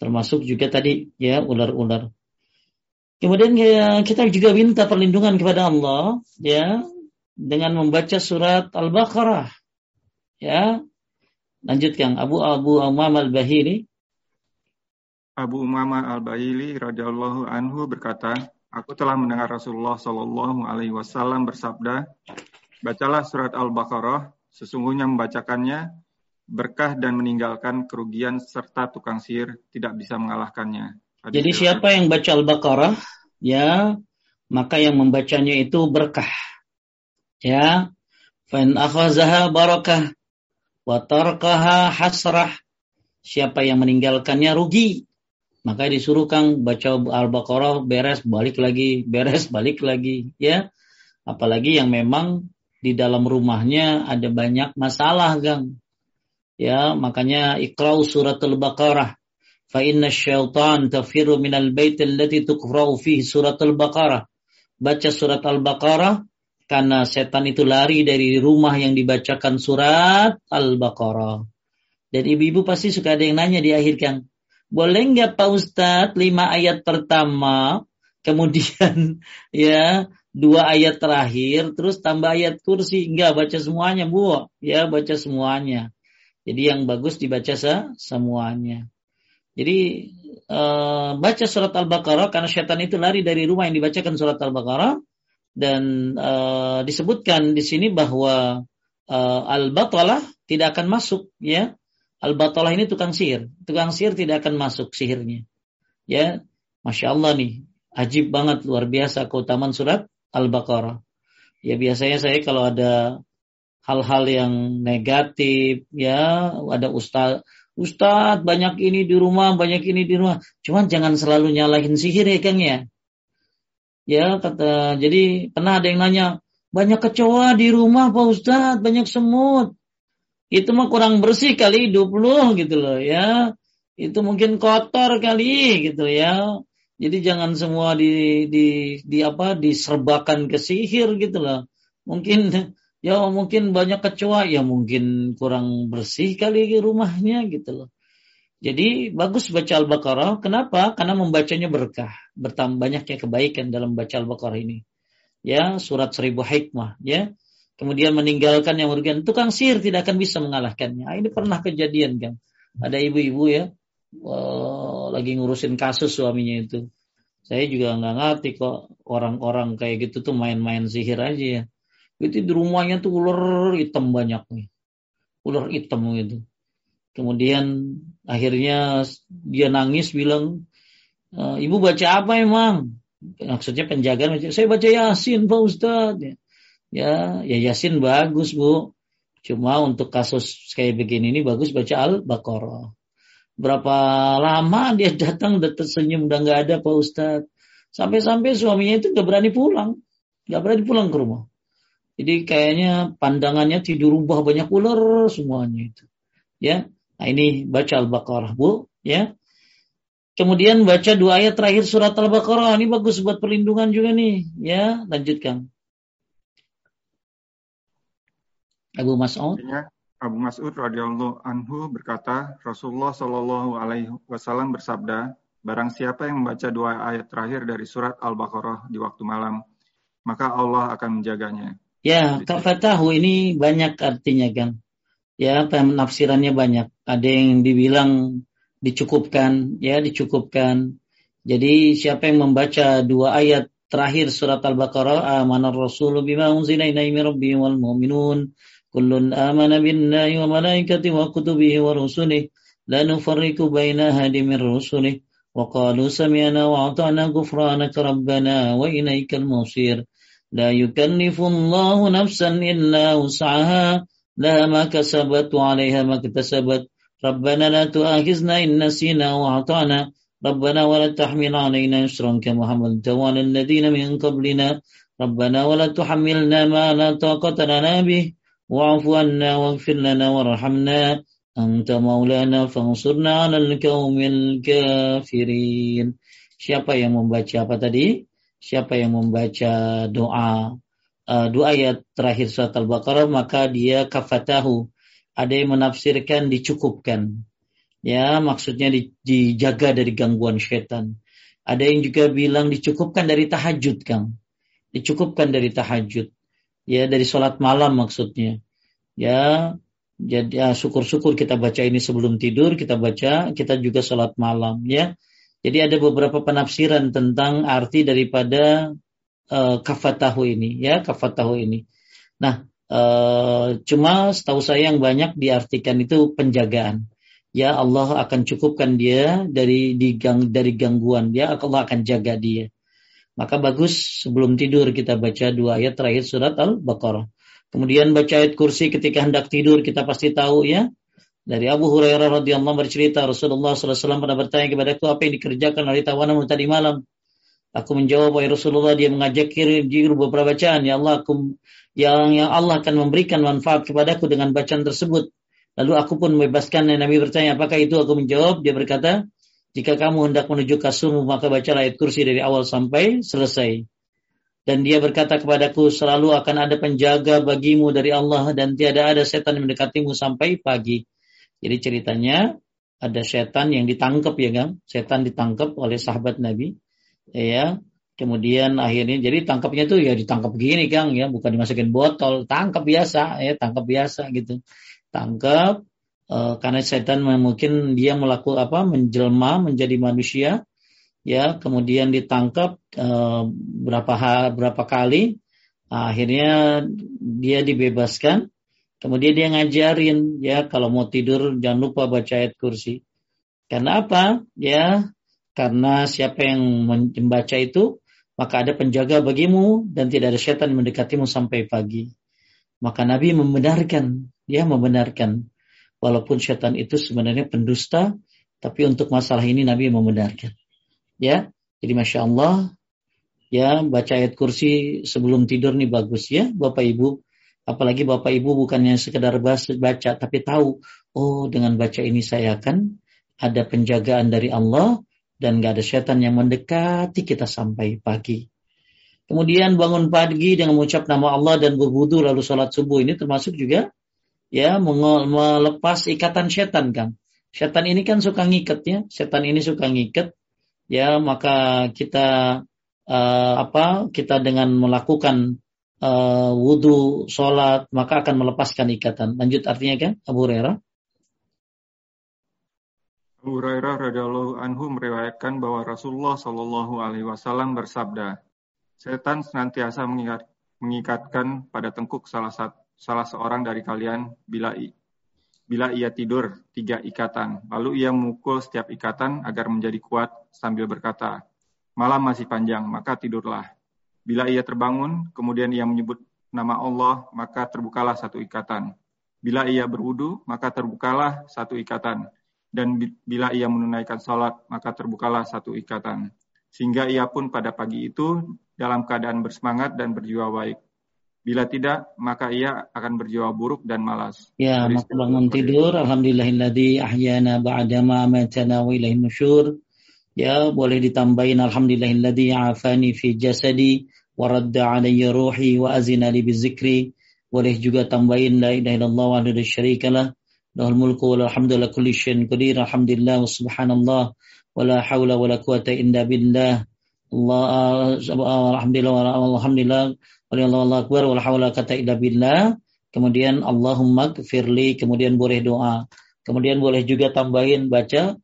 Termasuk juga tadi ya ular-ular. Kemudian ya, kita juga minta perlindungan kepada Allah ya dengan membaca surat Al-Baqarah. Ya, Lanjutkan Abu Abu Umam Al-Bahili. Abu Umam Al-Bahili radhiyallahu anhu berkata, Aku telah mendengar Rasulullah Shallallahu alaihi wasallam bersabda, Bacalah surat Al-Baqarah, sesungguhnya membacakannya berkah dan meninggalkan kerugian serta tukang sihir tidak bisa mengalahkannya. Hadis Jadi siapa yang baca Al-Baqarah, ya, maka yang membacanya itu berkah. Ya, fan akhazaha barakah Watarkaha hasrah. Siapa yang meninggalkannya rugi. Maka disuruh Kang baca Al-Baqarah beres balik lagi, beres (laughs) balik lagi, ya. Apalagi yang memang di dalam rumahnya ada banyak masalah, Kang. Ya, makanya ikrau surat Al-Baqarah. Fa inna syaitan tafiru minal bait allati tuqra'u fihi surat Al-Baqarah. Baca surat Al-Baqarah karena setan itu lari dari rumah yang dibacakan surat Al-Baqarah. Dan ibu-ibu pasti suka ada yang nanya di akhir Kang, boleh nggak Pak Ustadz lima ayat pertama, (laughs) kemudian (laughs) ya dua ayat terakhir, terus tambah ayat kursi, enggak baca semuanya bu, ya baca semuanya. Jadi yang bagus dibaca semuanya. Jadi uh, baca surat Al-Baqarah karena setan itu lari dari rumah yang dibacakan surat Al-Baqarah dan uh, disebutkan di sini bahwa uh, al-batalah tidak akan masuk ya. Al-batalah ini tukang sihir. Tukang sihir tidak akan masuk sihirnya. Ya, Masya Allah nih. Ajib banget, luar biasa keutamaan surat Al-Baqarah. Ya biasanya saya kalau ada hal-hal yang negatif, ya ada ustaz, ustaz banyak ini di rumah, banyak ini di rumah. Cuman jangan selalu nyalahin sihir ya Kang ya. Ya kata, jadi pernah ada yang nanya, banyak kecoa di rumah Pak Ustaz, banyak semut. Itu mah kurang bersih kali hidup lu gitu loh ya. Itu mungkin kotor kali gitu ya. Jadi jangan semua di di di apa diserbakan ke sihir gitu loh. Mungkin ya mungkin banyak kecoa ya mungkin kurang bersih kali rumahnya gitu loh jadi bagus baca Al-Baqarah. Kenapa? Karena membacanya berkah. Bertambah banyaknya kebaikan dalam baca Al-Baqarah ini. Ya, surat seribu hikmah. Ya, kemudian meninggalkan yang merugikan, tukang sihir tidak akan bisa mengalahkannya. Nah, ini pernah kejadian kan. Ada ibu-ibu ya, uh, lagi ngurusin kasus suaminya itu. Saya juga nggak ngerti kok orang-orang kayak gitu tuh main-main sihir aja ya. Itu di rumahnya tuh ular hitam banyak nih. Ular hitam gitu. Kemudian akhirnya dia nangis bilang, e, ibu baca apa emang? Maksudnya penjagaan, saya baca Yasin Pak Ustadz. Ya, ya Yasin bagus bu. Cuma untuk kasus kayak begini ini bagus baca Al-Baqarah. Berapa lama dia (laughs) datang udah tersenyum udah nggak ada Pak Ustadz. Sampai-sampai suaminya itu nggak berani pulang. Nggak berani pulang ke rumah. Jadi kayaknya pandangannya tidur rubah banyak ular semuanya itu. Ya, nah ini baca Al-Baqarah bu. Ya, Kemudian baca dua ayat terakhir surat Al-Baqarah. Ini bagus buat perlindungan juga nih. Ya, lanjutkan. Abu Mas'ud. Abu Mas'ud radhiyallahu anhu berkata, Rasulullah shallallahu alaihi wasallam bersabda, barang siapa yang membaca dua ayat terakhir dari surat Al-Baqarah di waktu malam, maka Allah akan menjaganya. Ya, kafatahu ini banyak artinya kan ya penafsirannya banyak. Ada yang dibilang dicukupkan ya dicukupkan. Jadi siapa yang membaca dua ayat terakhir surat Al-Baqarah amanar rasul bima unzila ilaihi rabbi wal mu'minun kullun amana billahi wa malaikatihi wa kutubihi wa rusulihi la nufarriqu baina ahadin min rusulihi wa qalu sami'na wa ata'na ghufranaka rabbana wa ilaikal masir la yukallifullahu nafsan illa wus'aha لها ما كسبت وعليها ما اكتسبت ربنا لا تؤاخذنا إن نسينا وأعطانا ربنا ولا تحمل علينا إسرا كما حملت على الذين من قبلنا ربنا ولا تحملنا ما لا طاقة لنا به واعف عنا واغفر لنا وارحمنا أنت مولانا فانصرنا على القوم الكافرين Siapa yang membaca apa tadi? Siapa yang membaca doa uh, dua ayat terakhir surat Al-Baqarah maka dia kafatahu. Ada yang menafsirkan dicukupkan. Ya, maksudnya dijaga dari gangguan setan. Ada yang juga bilang dicukupkan dari tahajud, Kang. Dicukupkan dari tahajud ya dari sholat malam maksudnya ya jadi ya, syukur-syukur kita baca ini sebelum tidur kita baca kita juga sholat malam ya jadi ada beberapa penafsiran tentang arti daripada uh, kafatahu ini ya kafatahu ini nah uh, cuma setahu saya yang banyak diartikan itu penjagaan ya Allah akan cukupkan dia dari digang dari gangguan ya Allah akan jaga dia maka bagus sebelum tidur kita baca dua ayat terakhir surat Al-Baqarah. Kemudian baca ayat kursi ketika hendak tidur kita pasti tahu ya. Dari Abu Hurairah radhiyallahu bercerita Rasulullah SAW pernah bertanya kepada aku apa yang dikerjakan oleh tawanan tadi malam. Aku menjawab wahai Rasulullah dia mengajak kiri beberapa bacaan ya Allah aku yang yang Allah akan memberikan manfaat kepadaku dengan bacaan tersebut. Lalu aku pun membebaskan dan Nabi bertanya apakah itu aku menjawab dia berkata jika kamu hendak menuju kasurmu, maka baca ayat kursi dari awal sampai selesai. Dan dia berkata kepadaku, selalu akan ada penjaga bagimu dari Allah dan tiada ada setan yang mendekatimu sampai pagi. Jadi ceritanya ada setan yang ditangkap ya kan, setan ditangkap oleh sahabat Nabi. Ya, kemudian akhirnya jadi tangkapnya tuh ya ditangkap gini Kang ya, bukan dimasukin botol, tangkap biasa ya, tangkap biasa gitu. Tangkap uh, karena setan mungkin dia melakukan apa menjelma menjadi manusia ya. Kemudian ditangkap uh, berapa berapa kali akhirnya dia dibebaskan. Kemudian dia ngajarin ya. Kalau mau tidur jangan lupa baca ayat kursi. Karena apa? Ya, karena siapa yang membaca itu maka ada penjaga bagimu dan tidak ada setan mendekatimu sampai pagi. Maka Nabi membenarkan, ya membenarkan. Walaupun setan itu sebenarnya pendusta, tapi untuk masalah ini Nabi membenarkan. Ya, jadi masya Allah, ya baca ayat kursi sebelum tidur nih bagus ya, Bapak Ibu Apalagi Bapak Ibu bukannya sekedar baca, tapi tahu, oh dengan baca ini saya akan ada penjagaan dari Allah dan gak ada setan yang mendekati kita sampai pagi. Kemudian bangun pagi dengan mengucap nama Allah dan berwudu lalu sholat subuh ini termasuk juga ya melepas ikatan setan kan. Setan ini kan suka ngikat ya, setan ini suka ngikat ya maka kita uh, apa kita dengan melakukan uh, wudhu, sholat, maka akan melepaskan ikatan. Lanjut artinya kan, Abu Hurairah? Abu Hurairah radhiyallahu anhu meriwayatkan bahwa Rasulullah Shallallahu alaihi wasallam bersabda, setan senantiasa mengikat, mengikatkan pada tengkuk salah satu salah seorang dari kalian bila bila ia tidur tiga ikatan, lalu ia memukul setiap ikatan agar menjadi kuat sambil berkata, malam masih panjang, maka tidurlah. Bila ia terbangun, kemudian ia menyebut nama Allah, maka terbukalah satu ikatan. Bila ia berwudu, maka terbukalah satu ikatan. Dan bila ia menunaikan sholat, maka terbukalah satu ikatan. Sehingga ia pun pada pagi itu dalam keadaan bersemangat dan berjiwa baik. Bila tidak, maka ia akan berjiwa buruk dan malas. Ya, maka bangun tidur. Alhamdulillahilladzi ahyana ba'dama amatana wa ilaihin nusyur. Ya, boleh ditambahin alhamdulillahilladzi afani fi jasadi wa radda alayya ruhi wa azina li bizikri. Boleh juga tambahin la ilaha illallah wa la syarikalah. Lahul mulku wa alhamdulillah kulli syai'in qadir. Alhamdulillah wa subhanallah wa la haula wa la quwata illa billah. Allah alhamdulillah wa alhamdulillah wa Allah akbar wa la haula kata illa billah. Kemudian Allahumma gfirli, kemudian boleh doa. Kemudian boleh juga tambahin baca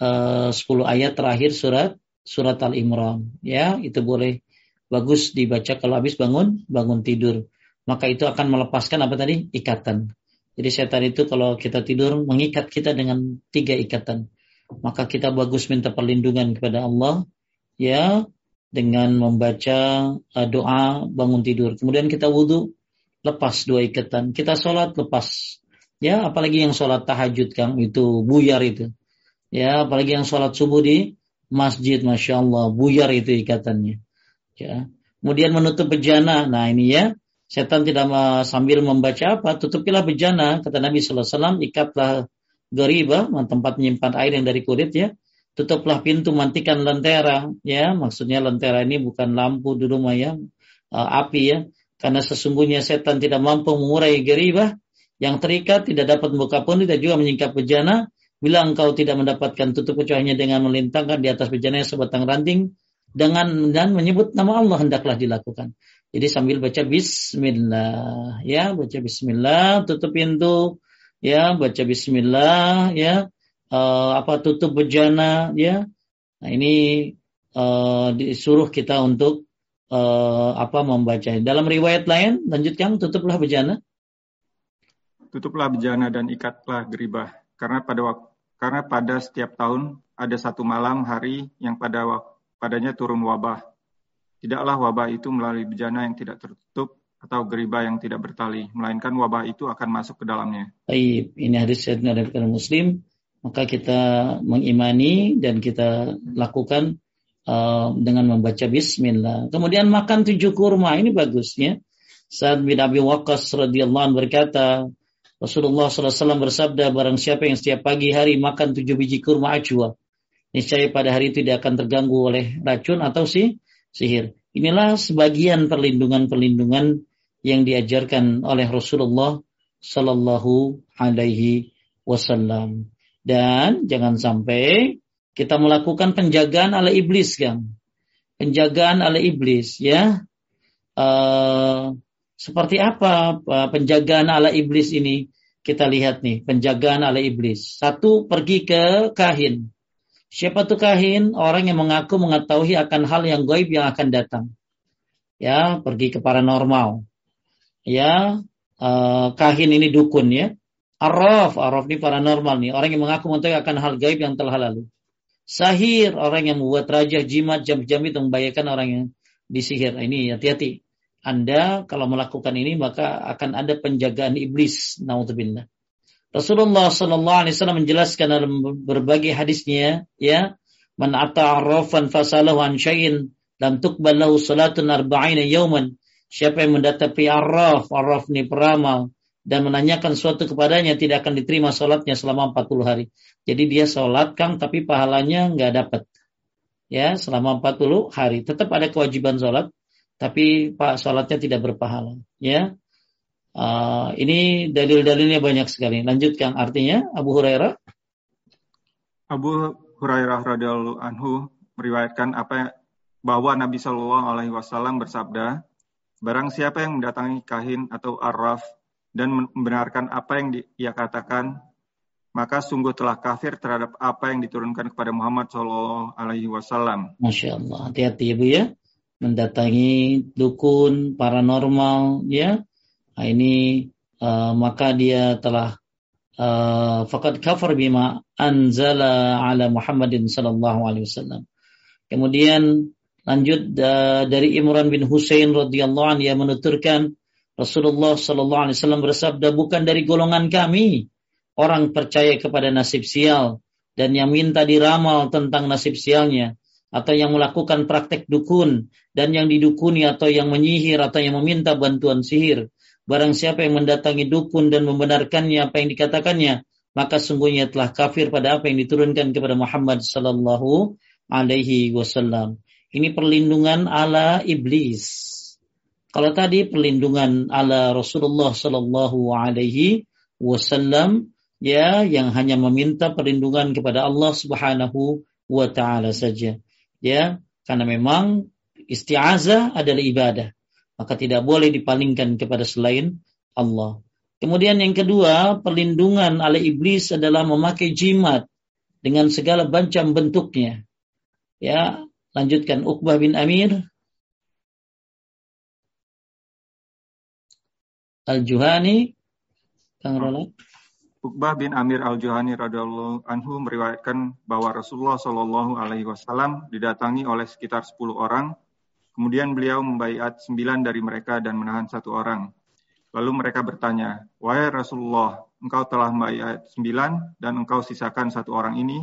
uh, eh, 10 ayat terakhir surat surat Al-Imran. Ya, itu boleh bagus dibaca kalau habis bangun bangun tidur. Maka itu akan melepaskan apa tadi? ikatan. Jadi setan itu kalau kita tidur mengikat kita dengan tiga ikatan. Maka kita bagus minta perlindungan kepada Allah ya dengan membaca uh, doa bangun tidur. Kemudian kita wudhu lepas dua ikatan. Kita sholat lepas. Ya, apalagi yang sholat tahajud kan itu buyar itu. Ya, apalagi yang sholat subuh di masjid, masya Allah, buyar itu ikatannya. Ya. Kemudian menutup bejana. Nah ini ya, setan tidak sambil membaca apa, tutupilah bejana. Kata Nabi Sallallahu ikatlah gariba, tempat menyimpan air yang dari kulit ya. Tutuplah pintu, mantikan lentera. Ya, maksudnya lentera ini bukan lampu di rumah ya, uh, api ya. Karena sesungguhnya setan tidak mampu mengurai gariba yang terikat, tidak dapat membuka pun, tidak juga menyingkap bejana Bila engkau tidak mendapatkan tutup kecuali dengan melintangkan di atas bejana sebatang ranting dengan dan menyebut nama Allah hendaklah dilakukan. Jadi sambil baca bismillah ya, baca bismillah, tutup pintu ya, baca bismillah ya, uh, apa tutup bejana ya. Nah, ini uh, disuruh kita untuk uh, apa membaca. Dalam riwayat lain lanjutkan tutuplah bejana. Tutuplah bejana dan ikatlah geribah karena pada waktu karena pada setiap tahun ada satu malam hari yang pada padanya turun wabah. Tidaklah wabah itu melalui bejana yang tidak tertutup atau geriba yang tidak bertali, melainkan wabah itu akan masuk ke dalamnya. Baik, ini hadis dari Muslim. Maka kita mengimani dan kita lakukan uh, dengan membaca Bismillah. Kemudian makan tujuh kurma ini bagusnya. Saat bin Abi Waqqas radhiyallahu anhu berkata, Rasulullah SAW bersabda, barang siapa yang setiap pagi hari makan tujuh biji kurma ajwa, niscaya pada hari itu tidak akan terganggu oleh racun atau si sihir. Inilah sebagian perlindungan-perlindungan yang diajarkan oleh Rasulullah Sallallahu Alaihi Wasallam. Dan jangan sampai kita melakukan penjagaan ala iblis, kan? Penjagaan ala iblis, ya. Uh, seperti apa penjagaan ala iblis ini? Kita lihat nih, penjagaan ala iblis. Satu, pergi ke kahin. Siapa tuh kahin? Orang yang mengaku mengetahui akan hal yang gaib yang akan datang. Ya, pergi ke paranormal. Ya, uh, kahin ini dukun ya. Araf, araf ini paranormal nih, orang yang mengaku mengetahui akan hal gaib yang telah lalu. Sahir, orang yang membuat raja jimat jam-jam itu membahayakan orang yang disihir. Ini hati-hati. Anda kalau melakukan ini maka akan ada penjagaan iblis. Nauzubillah. Rasulullah Sallallahu Alaihi Wasallam menjelaskan dalam berbagai hadisnya, ya, man ata'arrafan fasalahu an syai'in lam tuqbal lahu salatun arba'ina yawman. Siapa yang mendatangi arraf, arraf ini peramal, dan menanyakan suatu kepadanya tidak akan diterima sholatnya selama 40 hari. Jadi dia sholat kang tapi pahalanya nggak dapat. Ya selama 40 hari tetap ada kewajiban sholat tapi pak sholatnya tidak berpahala. Ya Uh, ini dalil-dalilnya banyak sekali. Lanjutkan artinya Abu Hurairah. Abu Hurairah radhiyallahu anhu meriwayatkan apa bahwa Nabi Shallallahu alaihi wasallam bersabda, barang siapa yang mendatangi kahin atau arraf dan membenarkan apa yang ia katakan, maka sungguh telah kafir terhadap apa yang diturunkan kepada Muhammad Shallallahu alaihi wasallam. Masya Allah, hati-hati ya Bu ya. Mendatangi dukun paranormal ya Nah, ini uh, maka dia telah uh, fakat kafir bima anzala ala Muhammadin sallallahu alaihi wasallam. Kemudian lanjut uh, dari Imran bin Husain radhiyallahu anhu yang menuturkan Rasulullah sallallahu alaihi wasallam bersabda bukan dari golongan kami orang percaya kepada nasib sial dan yang minta diramal tentang nasib sialnya atau yang melakukan praktek dukun dan yang didukuni atau yang menyihir atau yang meminta bantuan sihir Barang siapa yang mendatangi dukun dan membenarkannya apa yang dikatakannya, maka sungguhnya telah kafir pada apa yang diturunkan kepada Muhammad sallallahu alaihi wasallam. Ini perlindungan ala iblis. Kalau tadi perlindungan ala Rasulullah sallallahu alaihi wasallam ya yang hanya meminta perlindungan kepada Allah Subhanahu wa taala saja. Ya, karena memang isti'azah adalah ibadah maka tidak boleh dipalingkan kepada selain Allah. Kemudian yang kedua, perlindungan oleh iblis adalah memakai jimat dengan segala macam bentuknya. Ya, lanjutkan Uqbah bin Amir Al-Juhani Kang Rola. Uqbah bin Amir Al-Juhani radhiyallahu anhu meriwayatkan bahwa Rasulullah Shallallahu alaihi wasallam didatangi oleh sekitar 10 orang Kemudian beliau membaiat sembilan dari mereka dan menahan satu orang. Lalu mereka bertanya, Wahai Rasulullah, engkau telah membaiat sembilan dan engkau sisakan satu orang ini.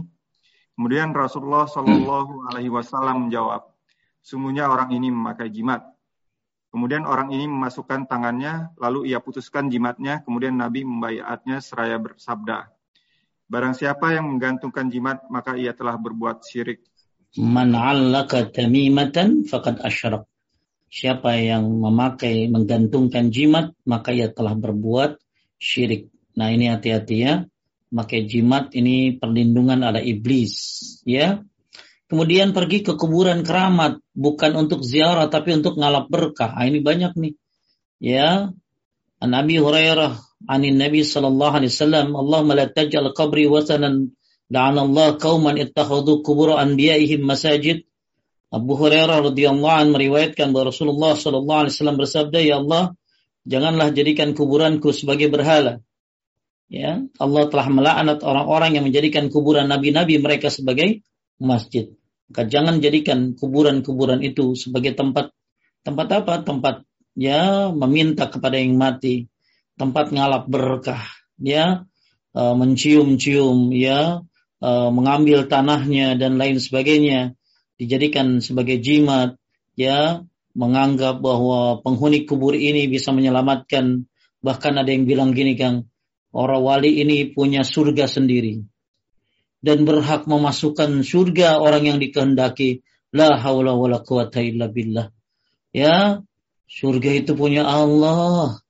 Kemudian Rasulullah Shallallahu Alaihi Wasallam menjawab, sungguhnya orang ini memakai jimat. Kemudian orang ini memasukkan tangannya, lalu ia putuskan jimatnya, kemudian Nabi membayatnya seraya bersabda, Barang siapa yang menggantungkan jimat, maka ia telah berbuat syirik. Man 'allaka tamimatan faqad asyrak. Siapa yang memakai menggantungkan jimat maka ia telah berbuat syirik. Nah, ini hati-hati ya. Memakai jimat ini perlindungan ada iblis, ya. Kemudian pergi ke kuburan keramat bukan untuk ziarah tapi untuk ngalap berkah. Nah, ini banyak nih. Ya. An Abi Hurairah anin Nabi sallallahu alaihi wasallam, "Allahumma la taj'al qabri wasanan Allah kauman ittakhadhu kubur anbiya'ihim masajid. Abu Hurairah radhiyallahu an meriwayatkan bahwa Rasulullah sallallahu alaihi wasallam bersabda, "Ya Allah, janganlah jadikan kuburanku sebagai berhala." Ya, Allah telah melaknat orang-orang yang menjadikan kuburan nabi-nabi mereka sebagai masjid. Maka jangan jadikan kuburan-kuburan itu sebagai tempat tempat apa? Tempat ya meminta kepada yang mati, tempat ngalap berkah, ya, eh, mencium-cium, ya, uh, mengambil tanahnya dan lain sebagainya dijadikan sebagai jimat ya menganggap bahwa penghuni kubur ini bisa menyelamatkan. Bahkan ada yang bilang gini Kang orang wali ini punya surga sendiri dan berhak memasukkan surga orang yang dikehendaki. La haula wala quwata illa billah. Ya surga itu punya Allah.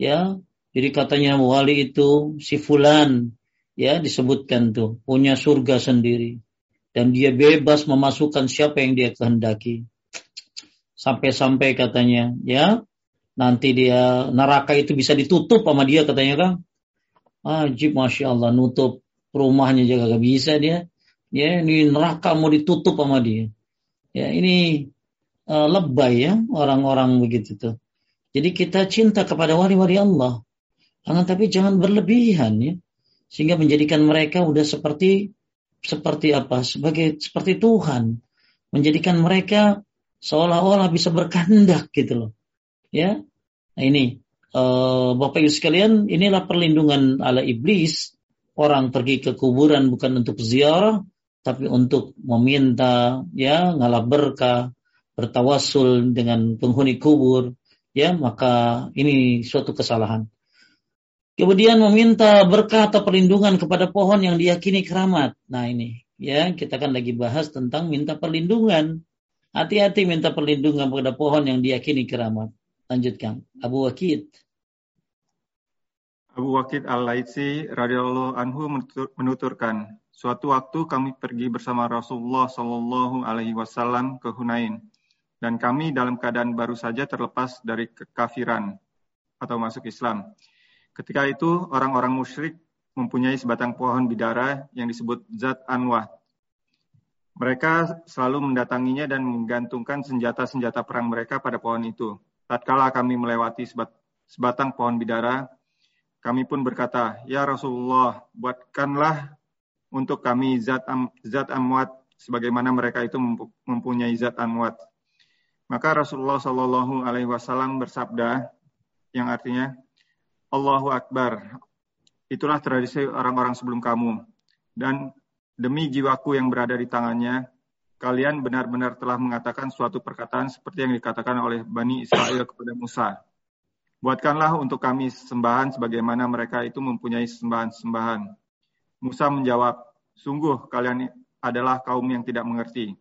Ya jadi katanya wali itu si fulan ya disebutkan tuh punya surga sendiri. Dan dia bebas memasukkan siapa yang dia kehendaki. Sampai-sampai katanya ya nanti dia neraka itu bisa ditutup sama dia katanya kan. Ajib masya Allah nutup rumahnya juga gak bisa dia. Ya ini neraka mau ditutup sama dia. Ya ini uh, lebay ya orang-orang begitu tuh. Jadi kita cinta kepada wali-wali Allah. Akan tapi jangan berlebihan ya. Sehingga menjadikan mereka udah seperti seperti apa? Sebagai seperti Tuhan. Menjadikan mereka seolah-olah bisa berkehendak gitu loh. Ya. Nah ini uh, Bapak Ibu sekalian, inilah perlindungan ala iblis. Orang pergi ke kuburan bukan untuk ziarah, tapi untuk meminta ya ngalap berkah, bertawasul dengan penghuni kubur, ya maka ini suatu kesalahan. Kemudian meminta berkah atau perlindungan kepada pohon yang diyakini keramat. Nah ini ya kita kan lagi bahas tentang minta perlindungan. Hati-hati minta perlindungan kepada pohon yang diyakini keramat. Lanjutkan. Abu Wakid. Abu Wakid Al-Laitsi radhiyallahu anhu menuturkan, suatu waktu kami pergi bersama Rasulullah Shallallahu alaihi wasallam ke Hunain dan kami dalam keadaan baru saja terlepas dari kekafiran atau masuk Islam. Ketika itu orang-orang musyrik mempunyai sebatang pohon bidara yang disebut Zat Anwah. Mereka selalu mendatanginya dan menggantungkan senjata-senjata perang mereka pada pohon itu. Tatkala kami melewati sebat, sebatang pohon bidara, kami pun berkata, Ya Rasulullah, buatkanlah untuk kami zat, am, zat amwat sebagaimana mereka itu mempunyai zat amwat. Maka Rasulullah Shallallahu Alaihi Wasallam bersabda, yang artinya, Allahu Akbar. Itulah tradisi orang-orang sebelum kamu. Dan demi jiwaku yang berada di tangannya, kalian benar-benar telah mengatakan suatu perkataan seperti yang dikatakan oleh Bani Israel kepada Musa. Buatkanlah untuk kami sembahan sebagaimana mereka itu mempunyai sembahan-sembahan. Musa menjawab, sungguh kalian adalah kaum yang tidak mengerti.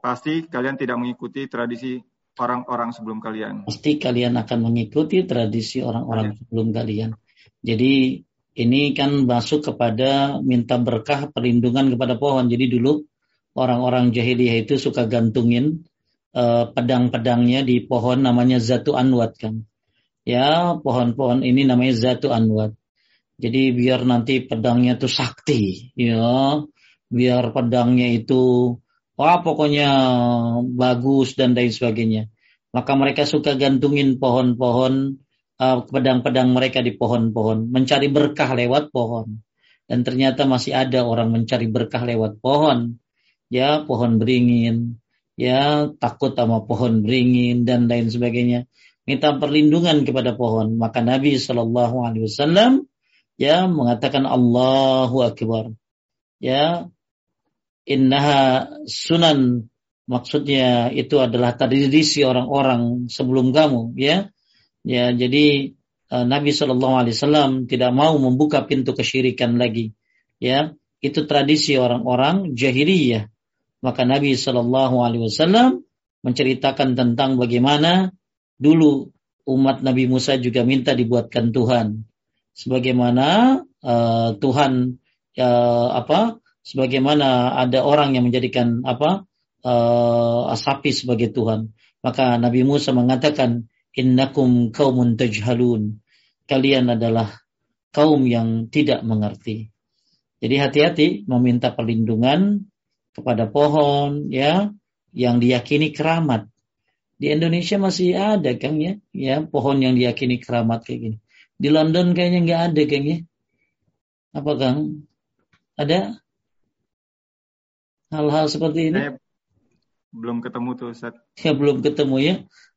Pasti kalian tidak mengikuti tradisi orang-orang sebelum kalian. Pasti kalian akan mengikuti tradisi orang-orang ya. sebelum kalian. Jadi ini kan masuk kepada minta berkah perlindungan kepada pohon. Jadi dulu orang-orang jahiliyah itu suka gantungin uh, pedang-pedangnya di pohon namanya zatu anwat kan. Ya, pohon-pohon ini namanya zatu anwat. Jadi biar nanti pedangnya itu sakti, ya. Biar pedangnya itu wah pokoknya bagus dan lain sebagainya. Maka mereka suka gantungin pohon-pohon uh, pedang-pedang mereka di pohon-pohon, mencari berkah lewat pohon. Dan ternyata masih ada orang mencari berkah lewat pohon. Ya, pohon beringin, ya takut sama pohon beringin dan lain sebagainya. Minta perlindungan kepada pohon. Maka Nabi Shallallahu Alaihi Wasallam ya mengatakan Allahu Akbar. Ya, innaha sunan. Maksudnya itu adalah tradisi orang-orang sebelum kamu ya. Ya jadi uh, Nabi Shallallahu Alaihi Wasallam tidak mau membuka pintu kesyirikan lagi ya. Itu tradisi orang-orang jahiliyah. Maka Nabi Shallallahu Alaihi Wasallam menceritakan tentang bagaimana dulu umat Nabi Musa juga minta dibuatkan Tuhan. Sebagaimana uh, Tuhan uh, apa sebagaimana ada orang yang menjadikan apa uh, sapi sebagai Tuhan. Maka Nabi Musa mengatakan, Innakum kaumun tajhalun. Kalian adalah kaum yang tidak mengerti. Jadi hati-hati meminta perlindungan kepada pohon ya yang diyakini keramat. Di Indonesia masih ada Kang ya, ya pohon yang diyakini keramat kayak gini. Di London kayaknya nggak ada Kang ya. Apa Kang? Ada? Hal-hal seperti ini? Saya belum ketemu tuh Ustaz. Ya belum ketemu ya.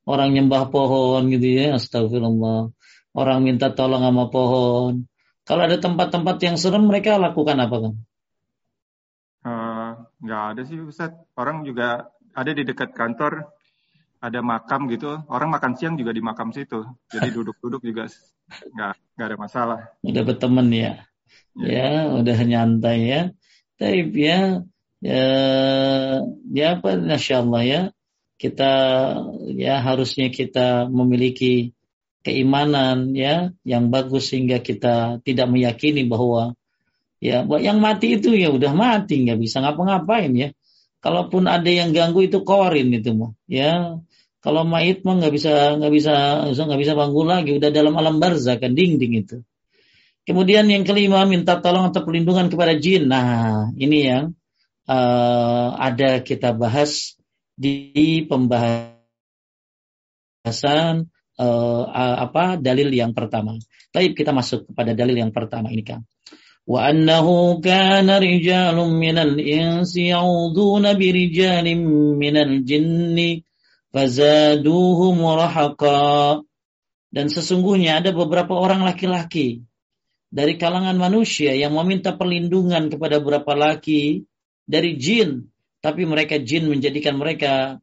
Orang nyembah pohon gitu ya, astagfirullah. Orang minta tolong sama pohon. Kalau ada tempat-tempat yang serem mereka lakukan apa kan? Uh, nggak ada sih Ustaz. Orang juga ada di dekat kantor ada makam gitu. Orang makan siang juga di makam situ. Jadi (laughs) duduk-duduk juga nggak nggak ada masalah. Udah berteman ya. Ya, ya udah nyantai ya. Tapi ya ya, ya apa Masya Allah ya. Kita ya harusnya kita memiliki keimanan ya yang bagus sehingga kita tidak meyakini bahwa ya yang mati itu ya udah mati nggak bisa ngapa-ngapain ya. Kalaupun ada yang ganggu itu korin itu mah ya. Kalau mait mah nggak bisa nggak bisa nggak bisa bangun lagi udah dalam alam barzah kan ding ding itu. Kemudian yang kelima minta tolong atau perlindungan kepada jin. Nah ini yang uh, ada kita bahas di pembahasan uh, apa dalil yang pertama. Tapi kita masuk kepada dalil yang pertama ini Kang. Wa annahu kana rijalun minal insi ya'uduna birijalin minal jinni fazaduhum rahaqa. Dan sesungguhnya ada beberapa orang laki-laki dari kalangan manusia yang meminta perlindungan kepada beberapa laki dari jin, tapi mereka jin menjadikan mereka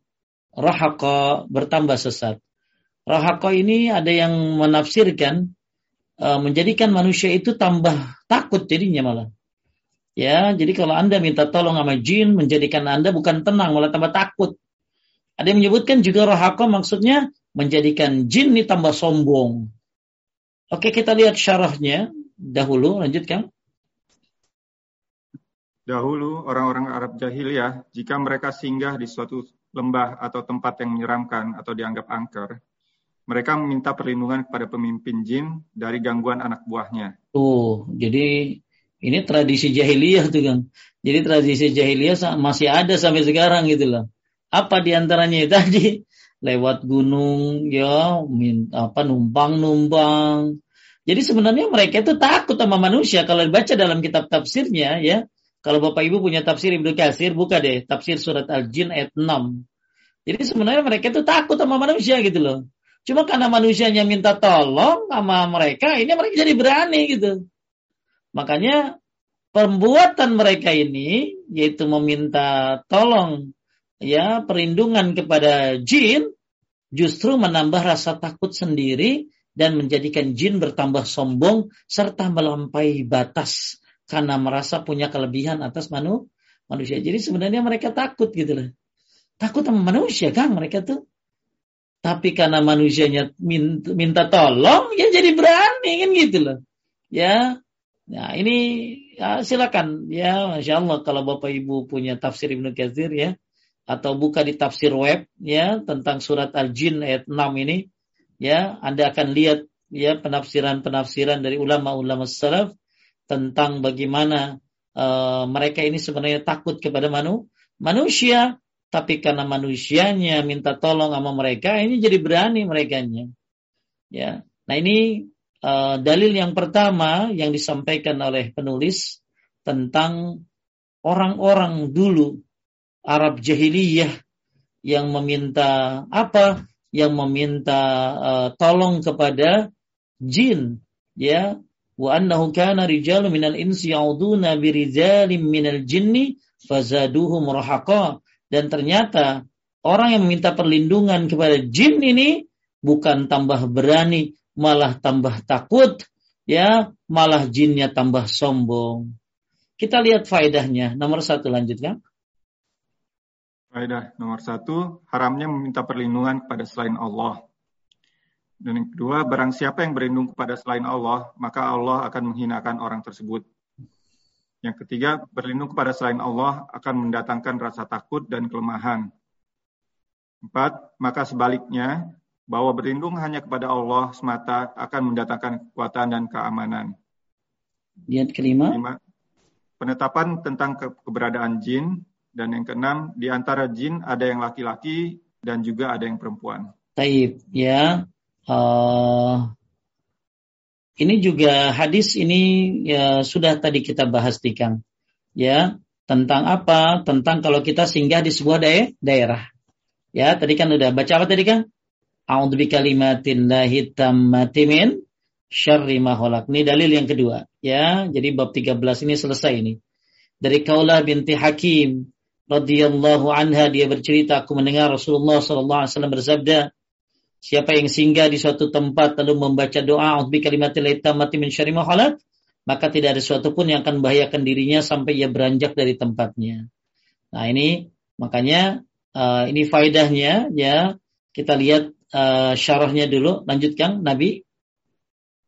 rahaka bertambah sesat. Rahaka ini ada yang menafsirkan uh, menjadikan manusia itu tambah takut jadinya malah. Ya, jadi kalau Anda minta tolong sama jin menjadikan Anda bukan tenang malah tambah takut. Ada yang menyebutkan juga rahaka maksudnya menjadikan jin ini tambah sombong. Oke, kita lihat syarahnya dahulu, lanjutkan. Dahulu orang-orang Arab jahiliyah, jika mereka singgah di suatu lembah atau tempat yang menyeramkan atau dianggap angker, mereka meminta perlindungan kepada pemimpin jin dari gangguan anak buahnya. Tuh, jadi ini tradisi jahiliyah tuh kan. Jadi tradisi jahiliyah masih ada sampai sekarang gitu loh. Apa di antaranya (laughs) tadi? Lewat gunung, ya, apa numpang-numpang, jadi sebenarnya mereka itu takut sama manusia. Kalau dibaca dalam kitab tafsirnya ya, kalau Bapak Ibu punya tafsir Ibnu Katsir, buka deh tafsir surat Al-Jin ayat 6. Jadi sebenarnya mereka itu takut sama manusia gitu loh. Cuma karena manusianya minta tolong sama mereka, ini mereka jadi berani gitu. Makanya perbuatan mereka ini yaitu meminta tolong ya perlindungan kepada jin justru menambah rasa takut sendiri dan menjadikan jin bertambah sombong serta melampaui batas karena merasa punya kelebihan atas manu, manusia. Jadi sebenarnya mereka takut gitu loh. Takut sama manusia kan mereka tuh. Tapi karena manusianya minta, minta tolong, ya jadi berani kan gitu loh. Ya, nah ini ya silakan ya, masya Allah kalau bapak ibu punya tafsir Ibnu Katsir ya, atau buka di tafsir web ya tentang surat Al-Jin ayat 6 ini, ya Anda akan lihat ya penafsiran-penafsiran dari ulama-ulama salaf tentang bagaimana uh, mereka ini sebenarnya takut kepada manu, manusia. Tapi karena manusianya minta tolong sama mereka ini jadi berani mereka ya. Nah ini uh, dalil yang pertama yang disampaikan oleh penulis tentang orang-orang dulu Arab jahiliyah yang meminta apa? Yang meminta uh, tolong kepada jin ya wa annahu kana rijalun minal insi yauduna birijalin minal jinni fazaduhum rahaqa. Dan ternyata orang yang meminta perlindungan kepada jin ini bukan tambah berani malah tambah takut ya malah jinnya tambah sombong. Kita lihat faedahnya. Nomor satu lanjutkan. Faedah nomor satu, haramnya meminta perlindungan kepada selain Allah. Dan yang kedua, barang siapa yang berlindung kepada selain Allah, maka Allah akan menghinakan orang tersebut. Yang ketiga, berlindung kepada selain Allah akan mendatangkan rasa takut dan kelemahan. Empat, maka sebaliknya, bahwa berlindung hanya kepada Allah semata akan mendatangkan kekuatan dan keamanan. Lihat kelima. Kelima, penetapan tentang keberadaan jin dan yang keenam, di antara jin ada yang laki-laki dan juga ada yang perempuan. Taib, ya. Uh, ini juga hadis ini ya sudah tadi kita bahas di Kang. Ya, tentang apa? Tentang kalau kita singgah di sebuah daerah. Ya, tadi kan udah baca apa tadi Kang? A'udzu bikalimatillahi tammati min syarri ma Ini dalil yang kedua, ya. Jadi bab 13 ini selesai ini. Dari Kaulah binti Hakim radhiyallahu anha dia bercerita aku mendengar Rasulullah wasallam bersabda Siapa yang singgah di suatu tempat lalu membaca doa bi kalimatil tammati min syarri maka tidak ada sesuatu pun yang akan membahayakan dirinya sampai ia beranjak dari tempatnya. Nah, ini makanya uh, ini faedahnya ya. Kita lihat uh, syarahnya dulu. Lanjutkan Nabi.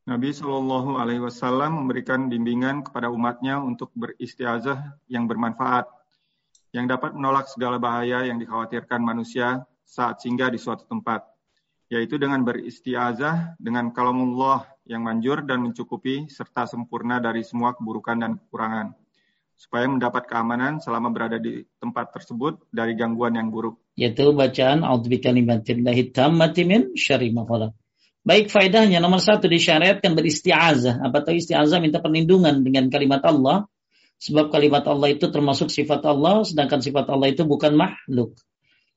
Nabi Shallallahu Alaihi Wasallam memberikan bimbingan kepada umatnya untuk beristiazah yang bermanfaat yang dapat menolak segala bahaya yang dikhawatirkan manusia saat singgah di suatu tempat, yaitu dengan beristiazah dengan kalamullah yang manjur dan mencukupi serta sempurna dari semua keburukan dan kekurangan, supaya mendapat keamanan selama berada di tempat tersebut dari gangguan yang buruk. Yaitu bacaan A'udzubikalimatillahit tammati min syarri Baik faedahnya nomor satu disyariatkan beristiazah. Apa tahu istiazah minta perlindungan dengan kalimat Allah. Sebab kalimat Allah itu termasuk sifat Allah, sedangkan sifat Allah itu bukan makhluk.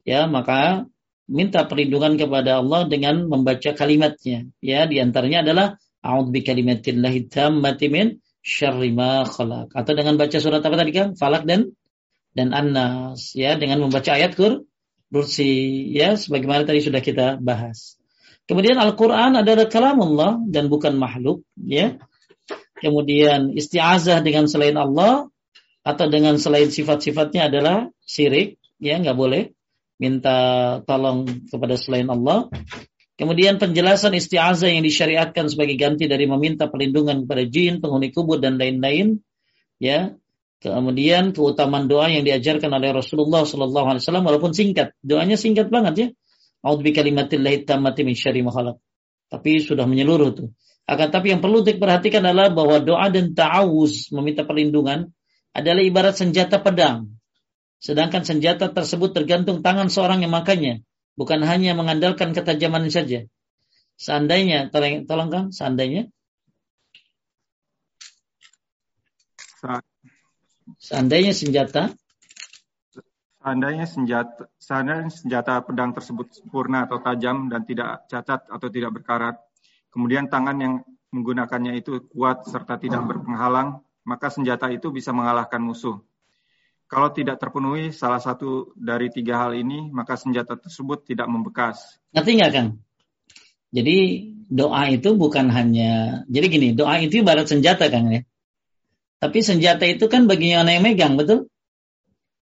Ya, maka minta perlindungan kepada Allah dengan membaca kalimatnya. Ya, di antaranya adalah A'udzu bi kalimatillahi tammati min syarri ma khalaq. Atau dengan baca surat apa tadi kan? Falak dan dan An-Nas ya dengan membaca ayat kur kursi ya sebagaimana tadi sudah kita bahas. Kemudian Al-Qur'an adalah kalam Allah dan bukan makhluk ya. Kemudian isti'azah dengan selain Allah atau dengan selain sifat-sifatnya adalah syirik ya nggak boleh minta tolong kepada selain Allah. Kemudian penjelasan isti'azah yang disyariatkan sebagai ganti dari meminta perlindungan kepada jin, penghuni kubur dan lain-lain. Ya. Kemudian keutamaan doa yang diajarkan oleh Rasulullah Sallallahu Alaihi Wasallam walaupun singkat, doanya singkat banget ya. A'udzu bikalimatillahi tammati min syarri ma Tapi sudah menyeluruh tuh. Akan tapi yang perlu diperhatikan adalah bahwa doa dan ta'awuz meminta perlindungan adalah ibarat senjata pedang. Sedangkan senjata tersebut tergantung tangan seorang yang makanya bukan hanya mengandalkan ketajaman saja. Seandainya, tolong, tolong kan, seandainya, seandainya senjata, seandainya senjata, seandainya senjata pedang tersebut sempurna atau tajam dan tidak cacat atau tidak berkarat, kemudian tangan yang menggunakannya itu kuat serta tidak berpenghalang, maka senjata itu bisa mengalahkan musuh. Kalau tidak terpenuhi salah satu dari tiga hal ini, maka senjata tersebut tidak membekas. Ngerti nggak, Kang? Jadi doa itu bukan hanya, jadi gini, doa itu ibarat senjata, Kang ya. Tapi senjata itu kan bagi yang megang, betul?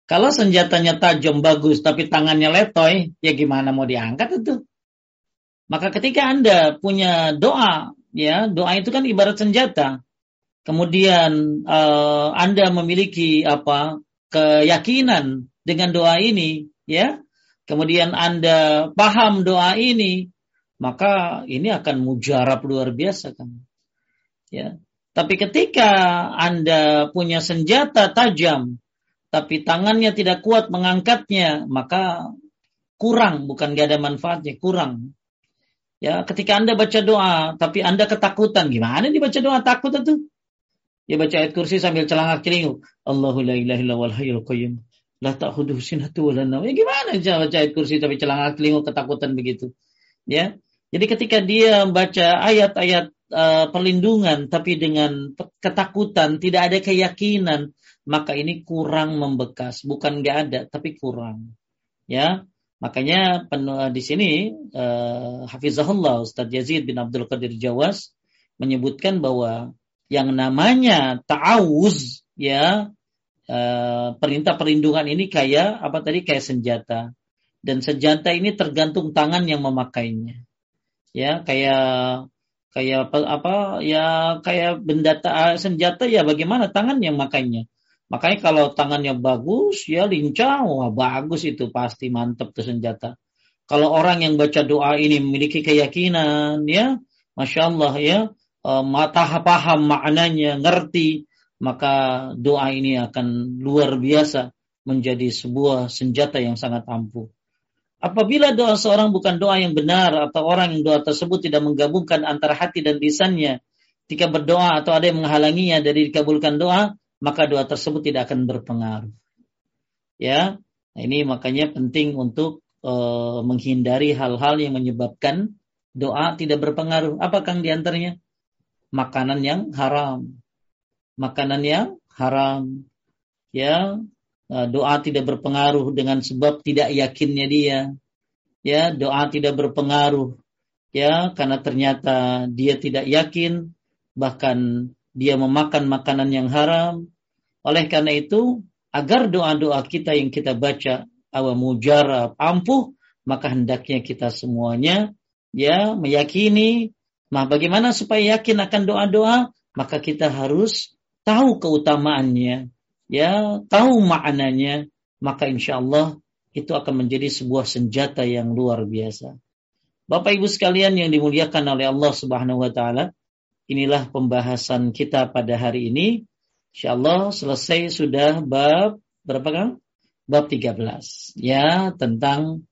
Kalau senjatanya tajam bagus, tapi tangannya letoy, ya gimana mau diangkat itu? Maka ketika Anda punya doa, ya doa itu kan ibarat senjata. Kemudian uh, Anda memiliki apa keyakinan dengan doa ini, ya, kemudian Anda paham doa ini, maka ini akan mujarab luar biasa kan. Ya. Tapi ketika Anda punya senjata tajam, tapi tangannya tidak kuat mengangkatnya, maka kurang, bukan gak ada manfaatnya, kurang. Ya, ketika Anda baca doa, tapi Anda ketakutan, gimana dibaca doa takut itu? Dia baca ayat kursi sambil celangak celinguk. Allahu la ilaha illa wal hayyul qayyum. La sinatu wa la Ya gimana baca ayat kursi tapi celangak celinguk ketakutan begitu. Ya. Jadi ketika dia membaca ayat-ayat uh, perlindungan tapi dengan ketakutan, tidak ada keyakinan, maka ini kurang membekas, bukan nggak ada tapi kurang. Ya. Makanya di sini uh, Hafizahullah Ustaz Yazid bin Abdul Qadir Jawas menyebutkan bahwa yang namanya ta'awuz ya uh, perintah perlindungan ini kayak apa tadi kayak senjata. Dan senjata ini tergantung tangan yang memakainya. Ya kayak kayak apa, apa ya kayak benda ta, senjata ya bagaimana tangan yang makainya. Makanya kalau tangannya bagus ya lincah wah bagus itu pasti mantap tuh senjata. Kalau orang yang baca doa ini memiliki keyakinan ya masya Allah ya mata paham maknanya, ngerti, maka doa ini akan luar biasa menjadi sebuah senjata yang sangat ampuh. Apabila doa seorang bukan doa yang benar atau orang yang doa tersebut tidak menggabungkan antara hati dan lisannya, ketika berdoa atau ada yang menghalanginya dari dikabulkan doa, maka doa tersebut tidak akan berpengaruh. Ya, nah ini makanya penting untuk uh, menghindari hal-hal yang menyebabkan doa tidak berpengaruh. Apa kang di antaranya? Makanan yang haram. Makanan yang haram. Ya, eh, doa tidak berpengaruh dengan sebab tidak yakinnya dia. Ya, doa tidak berpengaruh. Ya, karena ternyata dia tidak yakin bahkan dia memakan makanan yang haram. Oleh karena itu, agar doa-doa kita yang kita baca awal mujarab ampuh, maka hendaknya kita semuanya ya meyakini Nah, bagaimana supaya yakin akan doa-doa? Maka kita harus tahu keutamaannya, ya, tahu maknanya. Maka insya Allah itu akan menjadi sebuah senjata yang luar biasa. Bapak Ibu sekalian yang dimuliakan oleh Allah Subhanahu wa taala, inilah pembahasan kita pada hari ini. Insya Allah selesai sudah bab berapa kan? Bab 13 ya tentang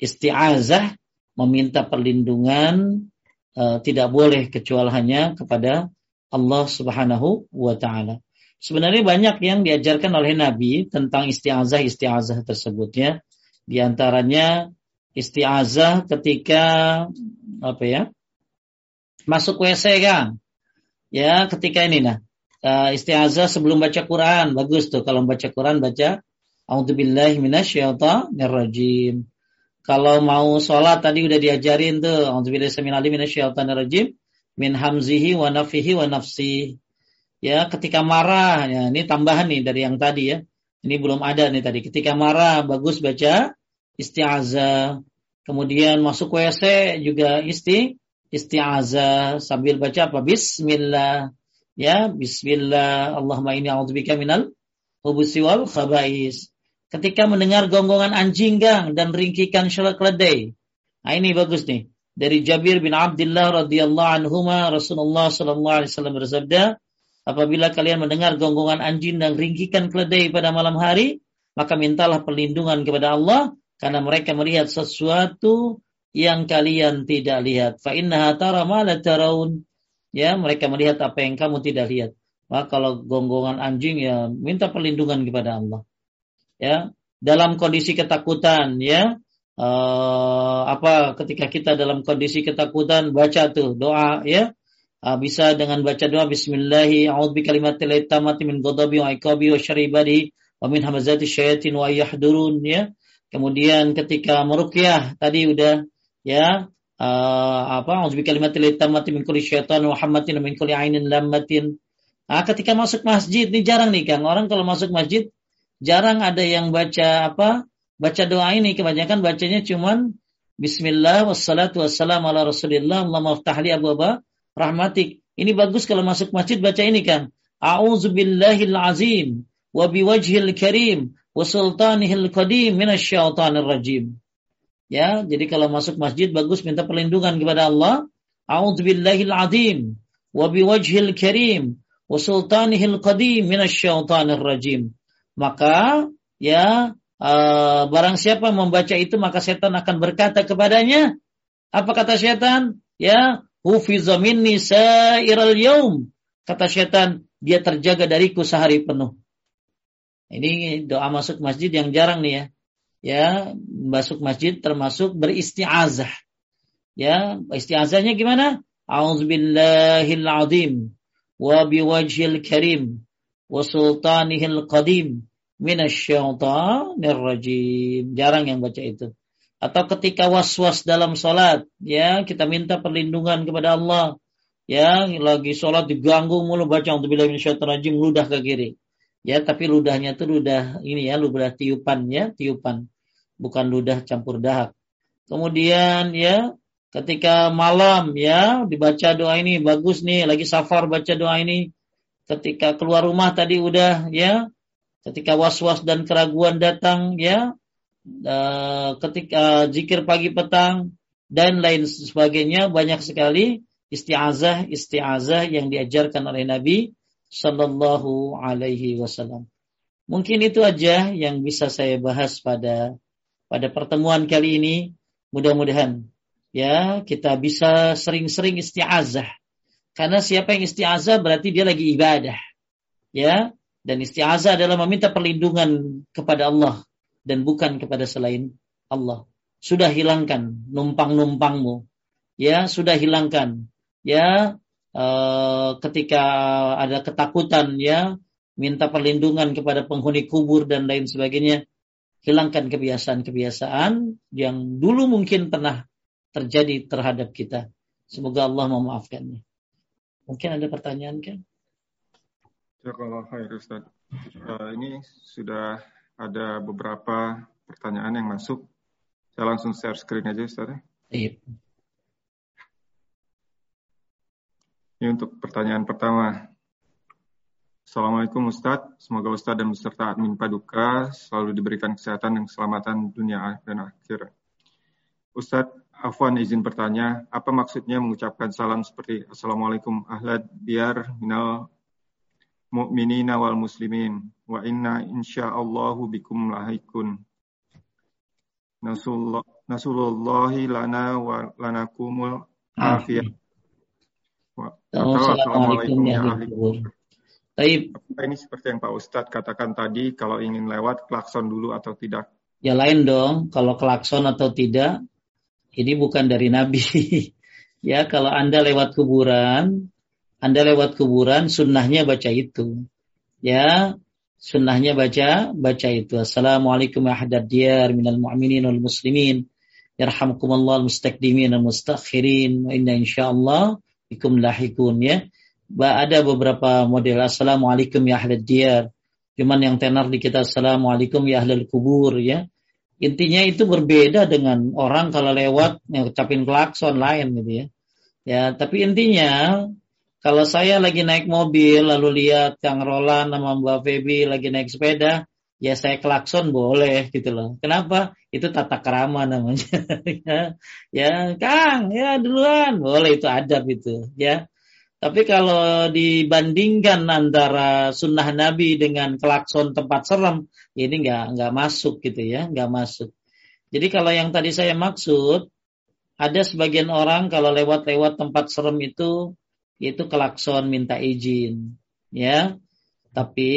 isti'azah meminta perlindungan uh, tidak boleh kecuali hanya kepada Allah Subhanahu wa taala. Sebenarnya banyak yang diajarkan oleh Nabi tentang istiazah-istiazah tersebut ya. Di antaranya istiazah ketika apa ya? Masuk WC kan. Ya, ketika ini nah. Uh, istiazah sebelum baca Quran bagus tuh kalau baca Quran baca A'udzubillahi minasyaitonirrajim. Kalau mau sholat tadi udah diajarin tuh A'udzubillahi minasyaitonirrajim min hamzihi wa nafihi wa nafsi. Ya, ketika marah ya ini tambahan nih dari yang tadi ya. Ini belum ada nih tadi. Ketika marah bagus baca isti'azah. Kemudian masuk WC juga isti isti'azah sambil baca apa? Bismillah. Ya, bismillah. Allahumma inni a'udzubika minal hubusi wal khabais ketika mendengar gonggongan anjing gang dan ringkikan syalak keledai. Nah, ini bagus nih. Dari Jabir bin Abdullah radhiyallahu anhu Rasulullah sallallahu alaihi wasallam bersabda, apabila kalian mendengar gonggongan anjing dan ringkikan keledai pada malam hari, maka mintalah perlindungan kepada Allah karena mereka melihat sesuatu yang kalian tidak lihat. Fa innaha tara ma la taraun. Ya, mereka melihat apa yang kamu tidak lihat. Maka kalau gonggongan anjing ya minta perlindungan kepada Allah ya dalam kondisi ketakutan ya. Uh, apa ketika kita dalam kondisi ketakutan baca tuh doa ya. Uh, bisa dengan baca doa bismillahi a'udzu bikalimatil tammati min ghadabi wa iqabi wa wa min hamazati syayatin wa yahdurun ya. Kemudian ketika meruqyah tadi udah ya. Uh, apa a'udzu bikalimatil tammati min kulli syaitan wa hammatin min kulli ainin lammatin. Nah, ketika masuk masjid ini jarang nih Kang. Orang kalau masuk masjid jarang ada yang baca apa baca doa ini. Kebanyakan bacanya cuman Bismillah wassalatu wassalamu ala rasulillah Allahumma ftahli abu rahmatik. Ini bagus kalau masuk masjid baca ini kan. A'udzu billahil azim wa biwajhil karim wa sultanihil qadim minasyaitonir rajim. Ya jadi kalau masuk masjid bagus minta perlindungan kepada Allah. A'udzu billahil azim wa biwajhil karim wa sultanihil qadim minasyaitonir rajim maka ya uh, barang siapa membaca itu maka setan akan berkata kepadanya apa kata setan? Ya hufiza minni sairal yaum. Kata setan dia terjaga dariku sehari penuh. Ini doa masuk masjid yang jarang nih ya. Ya masuk masjid termasuk beristiazah. Ya istiazahnya gimana? A'udzubillahil azim wa biwajhil karim wa sultanihil qadim minasyaitonir rajim. Jarang yang baca itu. Atau ketika was-was dalam salat, ya kita minta perlindungan kepada Allah. Ya, lagi salat diganggu mulu baca untuk minasyaitonir rajim ludah ke kiri. Ya, tapi ludahnya itu ludah ini ya, ludah tiupan ya, tiupan. Bukan ludah campur dahak. Kemudian ya, ketika malam ya dibaca doa ini bagus nih lagi safar baca doa ini ketika keluar rumah tadi udah ya ketika was-was dan keraguan datang ya ketika zikir pagi petang dan lain sebagainya banyak sekali isti'azah isti'azah yang diajarkan oleh Nabi Shallallahu Alaihi Wasallam. Mungkin itu aja yang bisa saya bahas pada pada pertemuan kali ini. Mudah-mudahan ya kita bisa sering-sering isti'azah karena siapa yang isti'azah berarti dia lagi ibadah. Ya, dan isti'azah adalah meminta perlindungan kepada Allah dan bukan kepada selain Allah. Sudah hilangkan numpang-numpangmu. Ya, sudah hilangkan. Ya, uh, ketika ada ketakutan ya, minta perlindungan kepada penghuni kubur dan lain sebagainya. Hilangkan kebiasaan-kebiasaan yang dulu mungkin pernah terjadi terhadap kita. Semoga Allah memaafkannya. Mungkin ada pertanyaan kan? kalau Hai Ustaz. Uh, ini sudah ada beberapa pertanyaan yang masuk. Saya langsung share screen aja Ustaz. Ya. Iya. Ini untuk pertanyaan pertama. Assalamualaikum Ustaz. Semoga Ustaz dan beserta admin Paduka selalu diberikan kesehatan dan keselamatan dunia dan akhirat. Ustadz, Afwan izin bertanya, apa maksudnya mengucapkan salam seperti Assalamualaikum ahlad biar minal mu'minina wal muslimin wa inna insyaallahu bikum lahikun. Nasulullahi lana wa lanakumul afiyah Assalamualaikum ya ahli kubur. Taib. Ini seperti yang Pak Ustadz katakan tadi, kalau ingin lewat klakson dulu atau tidak? Ya lain dong, kalau klakson atau tidak, ini bukan dari Nabi. (laughs) ya kalau Anda lewat kuburan, Anda lewat kuburan, sunnahnya baca itu. Ya, sunnahnya baca baca itu. Assalamualaikum ya haddad diyar minal mu'minin wal muslimin. Yarhamkumullah al-mustakdimin al-mustakhirin. Wa inna insyaallah bikum lahikun ya ada beberapa model Assalamualaikum ya ahlul diyar. Cuman yang tenar di kita Assalamualaikum ya ahlul kubur ya. Intinya itu berbeda dengan orang kalau lewat yang ucapin klakson lain gitu ya. Ya, tapi intinya kalau saya lagi naik mobil lalu lihat Kang Roland sama Mbak Feby lagi naik sepeda, ya saya klakson boleh gitu loh. Kenapa? Itu tata kerama namanya. (laughs) ya, ya Kang, ya duluan, boleh itu adab itu, ya. Tapi kalau dibandingkan antara sunnah Nabi dengan klakson tempat serem, ini nggak nggak masuk gitu ya, nggak masuk. Jadi kalau yang tadi saya maksud, ada sebagian orang kalau lewat-lewat tempat serem itu, itu klakson minta izin, ya. Tapi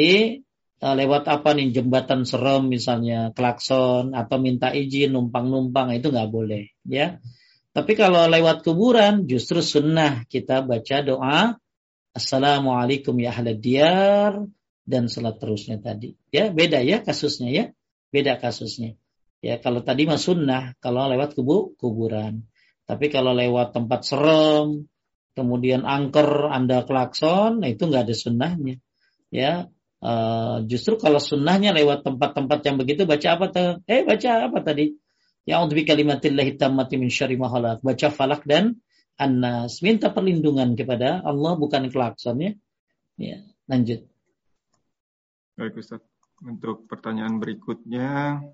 eh, lewat apa nih jembatan serem misalnya klakson atau minta izin numpang-numpang itu nggak boleh, ya. Tapi kalau lewat kuburan justru sunnah kita baca doa Assalamualaikum ya ahla diyar dan salat terusnya tadi. Ya, beda ya kasusnya ya. Beda kasusnya. Ya, kalau tadi mah sunnah kalau lewat kubu kuburan. Tapi kalau lewat tempat serem, kemudian angker Anda klakson, nah itu nggak ada sunnahnya. Ya, uh, justru kalau sunnahnya lewat tempat-tempat yang begitu baca apa tuh? Eh baca apa tadi? Ya'udzu kalimatillahi tammati min Baca falak dan annas. Minta perlindungan kepada Allah bukan klakson ya. Ya, lanjut. Baik Ustaz. Untuk pertanyaan berikutnya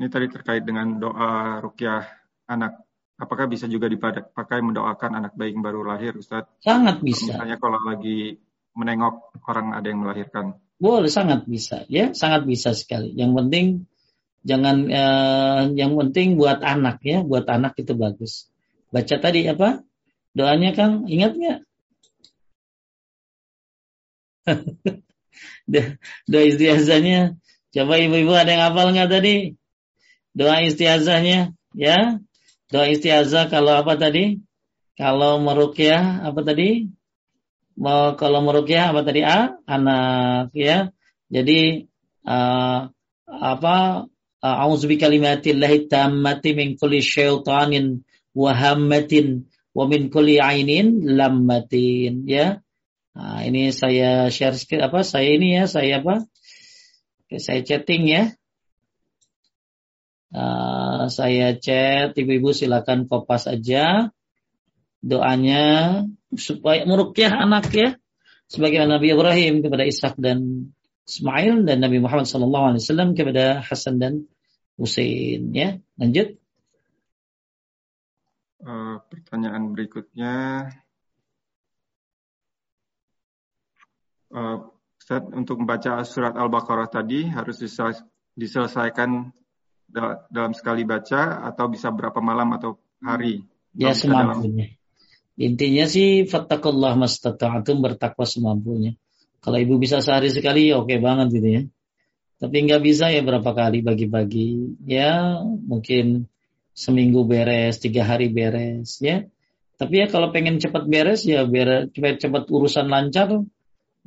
ini tadi terkait dengan doa rukyah anak. Apakah bisa juga dipakai mendoakan anak bayi yang baru lahir, Ustaz? Sangat bisa. Misalnya kalau lagi menengok orang ada yang melahirkan. Boleh, sangat bisa. Ya, sangat bisa sekali. Yang penting Jangan eh, yang penting buat anak ya, buat anak itu bagus. Baca tadi apa? Doanya Kang, ingat nggak? (laughs) Doa istiazahnya. Coba ibu-ibu ada yang hafal nggak tadi? Doa istiazahnya, ya. Doa istiazah kalau apa tadi? Kalau merukyah apa tadi? Mau kalau merukyah apa tadi? A, anak ya. Jadi uh, apa A'udzu bikalimatillahi tammati min kulli syaitanin wa hammatin wa min kulli ainin lammatin ya. Nah, ini saya share apa saya ini ya, saya apa? Oke, saya chatting ya. Uh, saya chat ibu-ibu silakan kopas aja doanya supaya merukyah anak ya sebagaimana Nabi Ibrahim kepada Ishak dan Ismail dan Nabi Muhammad SAW kepada Hasan dan Husain. Ya, lanjut. Uh, pertanyaan berikutnya, uh, Ustaz, untuk membaca surat Al-Baqarah tadi harus diselesaikan dalam sekali baca atau bisa berapa malam atau hari? Ya semampunya. Dalam... Intinya sih fattakullah mastata'atum bertakwa semampunya. Kalau ibu bisa sehari sekali ya oke banget gitu ya. Tapi nggak bisa ya berapa kali bagi-bagi. Ya mungkin seminggu beres, tiga hari beres ya. Tapi ya kalau pengen cepat beres ya biar cepat-cepat urusan lancar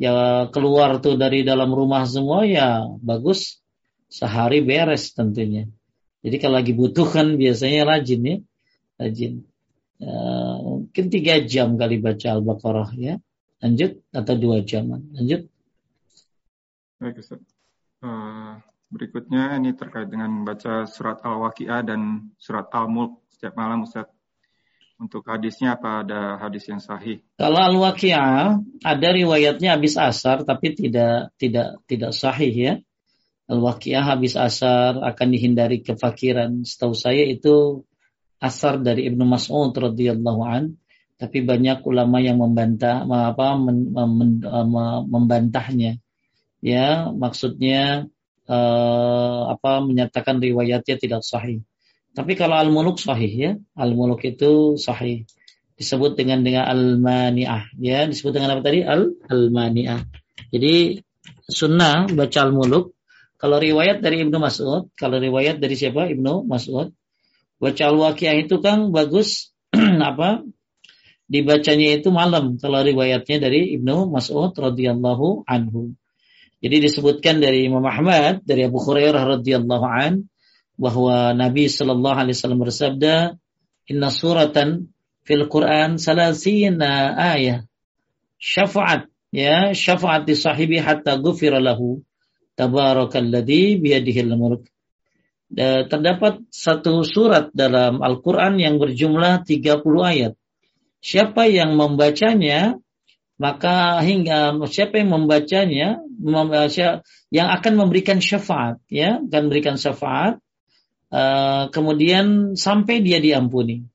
ya keluar tuh dari dalam rumah semua ya bagus sehari beres tentunya. Jadi kalau lagi butuh kan biasanya rajin ya, rajin. Ya, mungkin tiga jam kali baca Al-Baqarah ya. Lanjut atau dua jam? Lanjut. Baik Ustaz. Uh, berikutnya ini terkait dengan membaca surat Al-Waqi'ah dan surat Al-Mulk setiap malam Ustaz. Untuk hadisnya apa ada hadis yang sahih? Kalau Al-Waqi'ah ada riwayatnya habis asar tapi tidak tidak tidak sahih ya. Al-Waqi'ah habis asar akan dihindari kefakiran. Setahu saya itu asar dari Ibnu Mas'ud radhiyallahu an tapi banyak ulama yang membantah apa men, men, membantahnya ya maksudnya uh, apa menyatakan riwayatnya tidak sahih tapi kalau al-muluk sahih ya. Al-muluk itu sahih. Disebut dengan dengan al-mani'ah. Ya disebut dengan apa tadi? Al al-mani'ah. Jadi sunnah baca al-muluk kalau riwayat dari Ibnu Mas'ud kalau riwayat dari siapa? Ibnu Mas'ud. Baca al-waqiah itu kan bagus (clears throat) apa? Dibacanya itu malam kalau riwayatnya dari Ibnu Mas'ud radhiyallahu anhu. Jadi disebutkan dari Imam Ahmad dari Abu Hurairah radhiyallahu an bahwa Nabi Shallallahu alaihi wasallam bersabda inna suratan fil Quran salasina ayat syafaat ya syafaat di sahibi hatta ghufira lahu. Tabarakalladzi biyadihil mulk. Terdapat satu surat dalam Al-Quran yang berjumlah 30 ayat. Siapa yang membacanya, maka hingga siapa yang membacanya yang akan memberikan syafaat ya akan memberikan syafaat uh, kemudian sampai dia diampuni.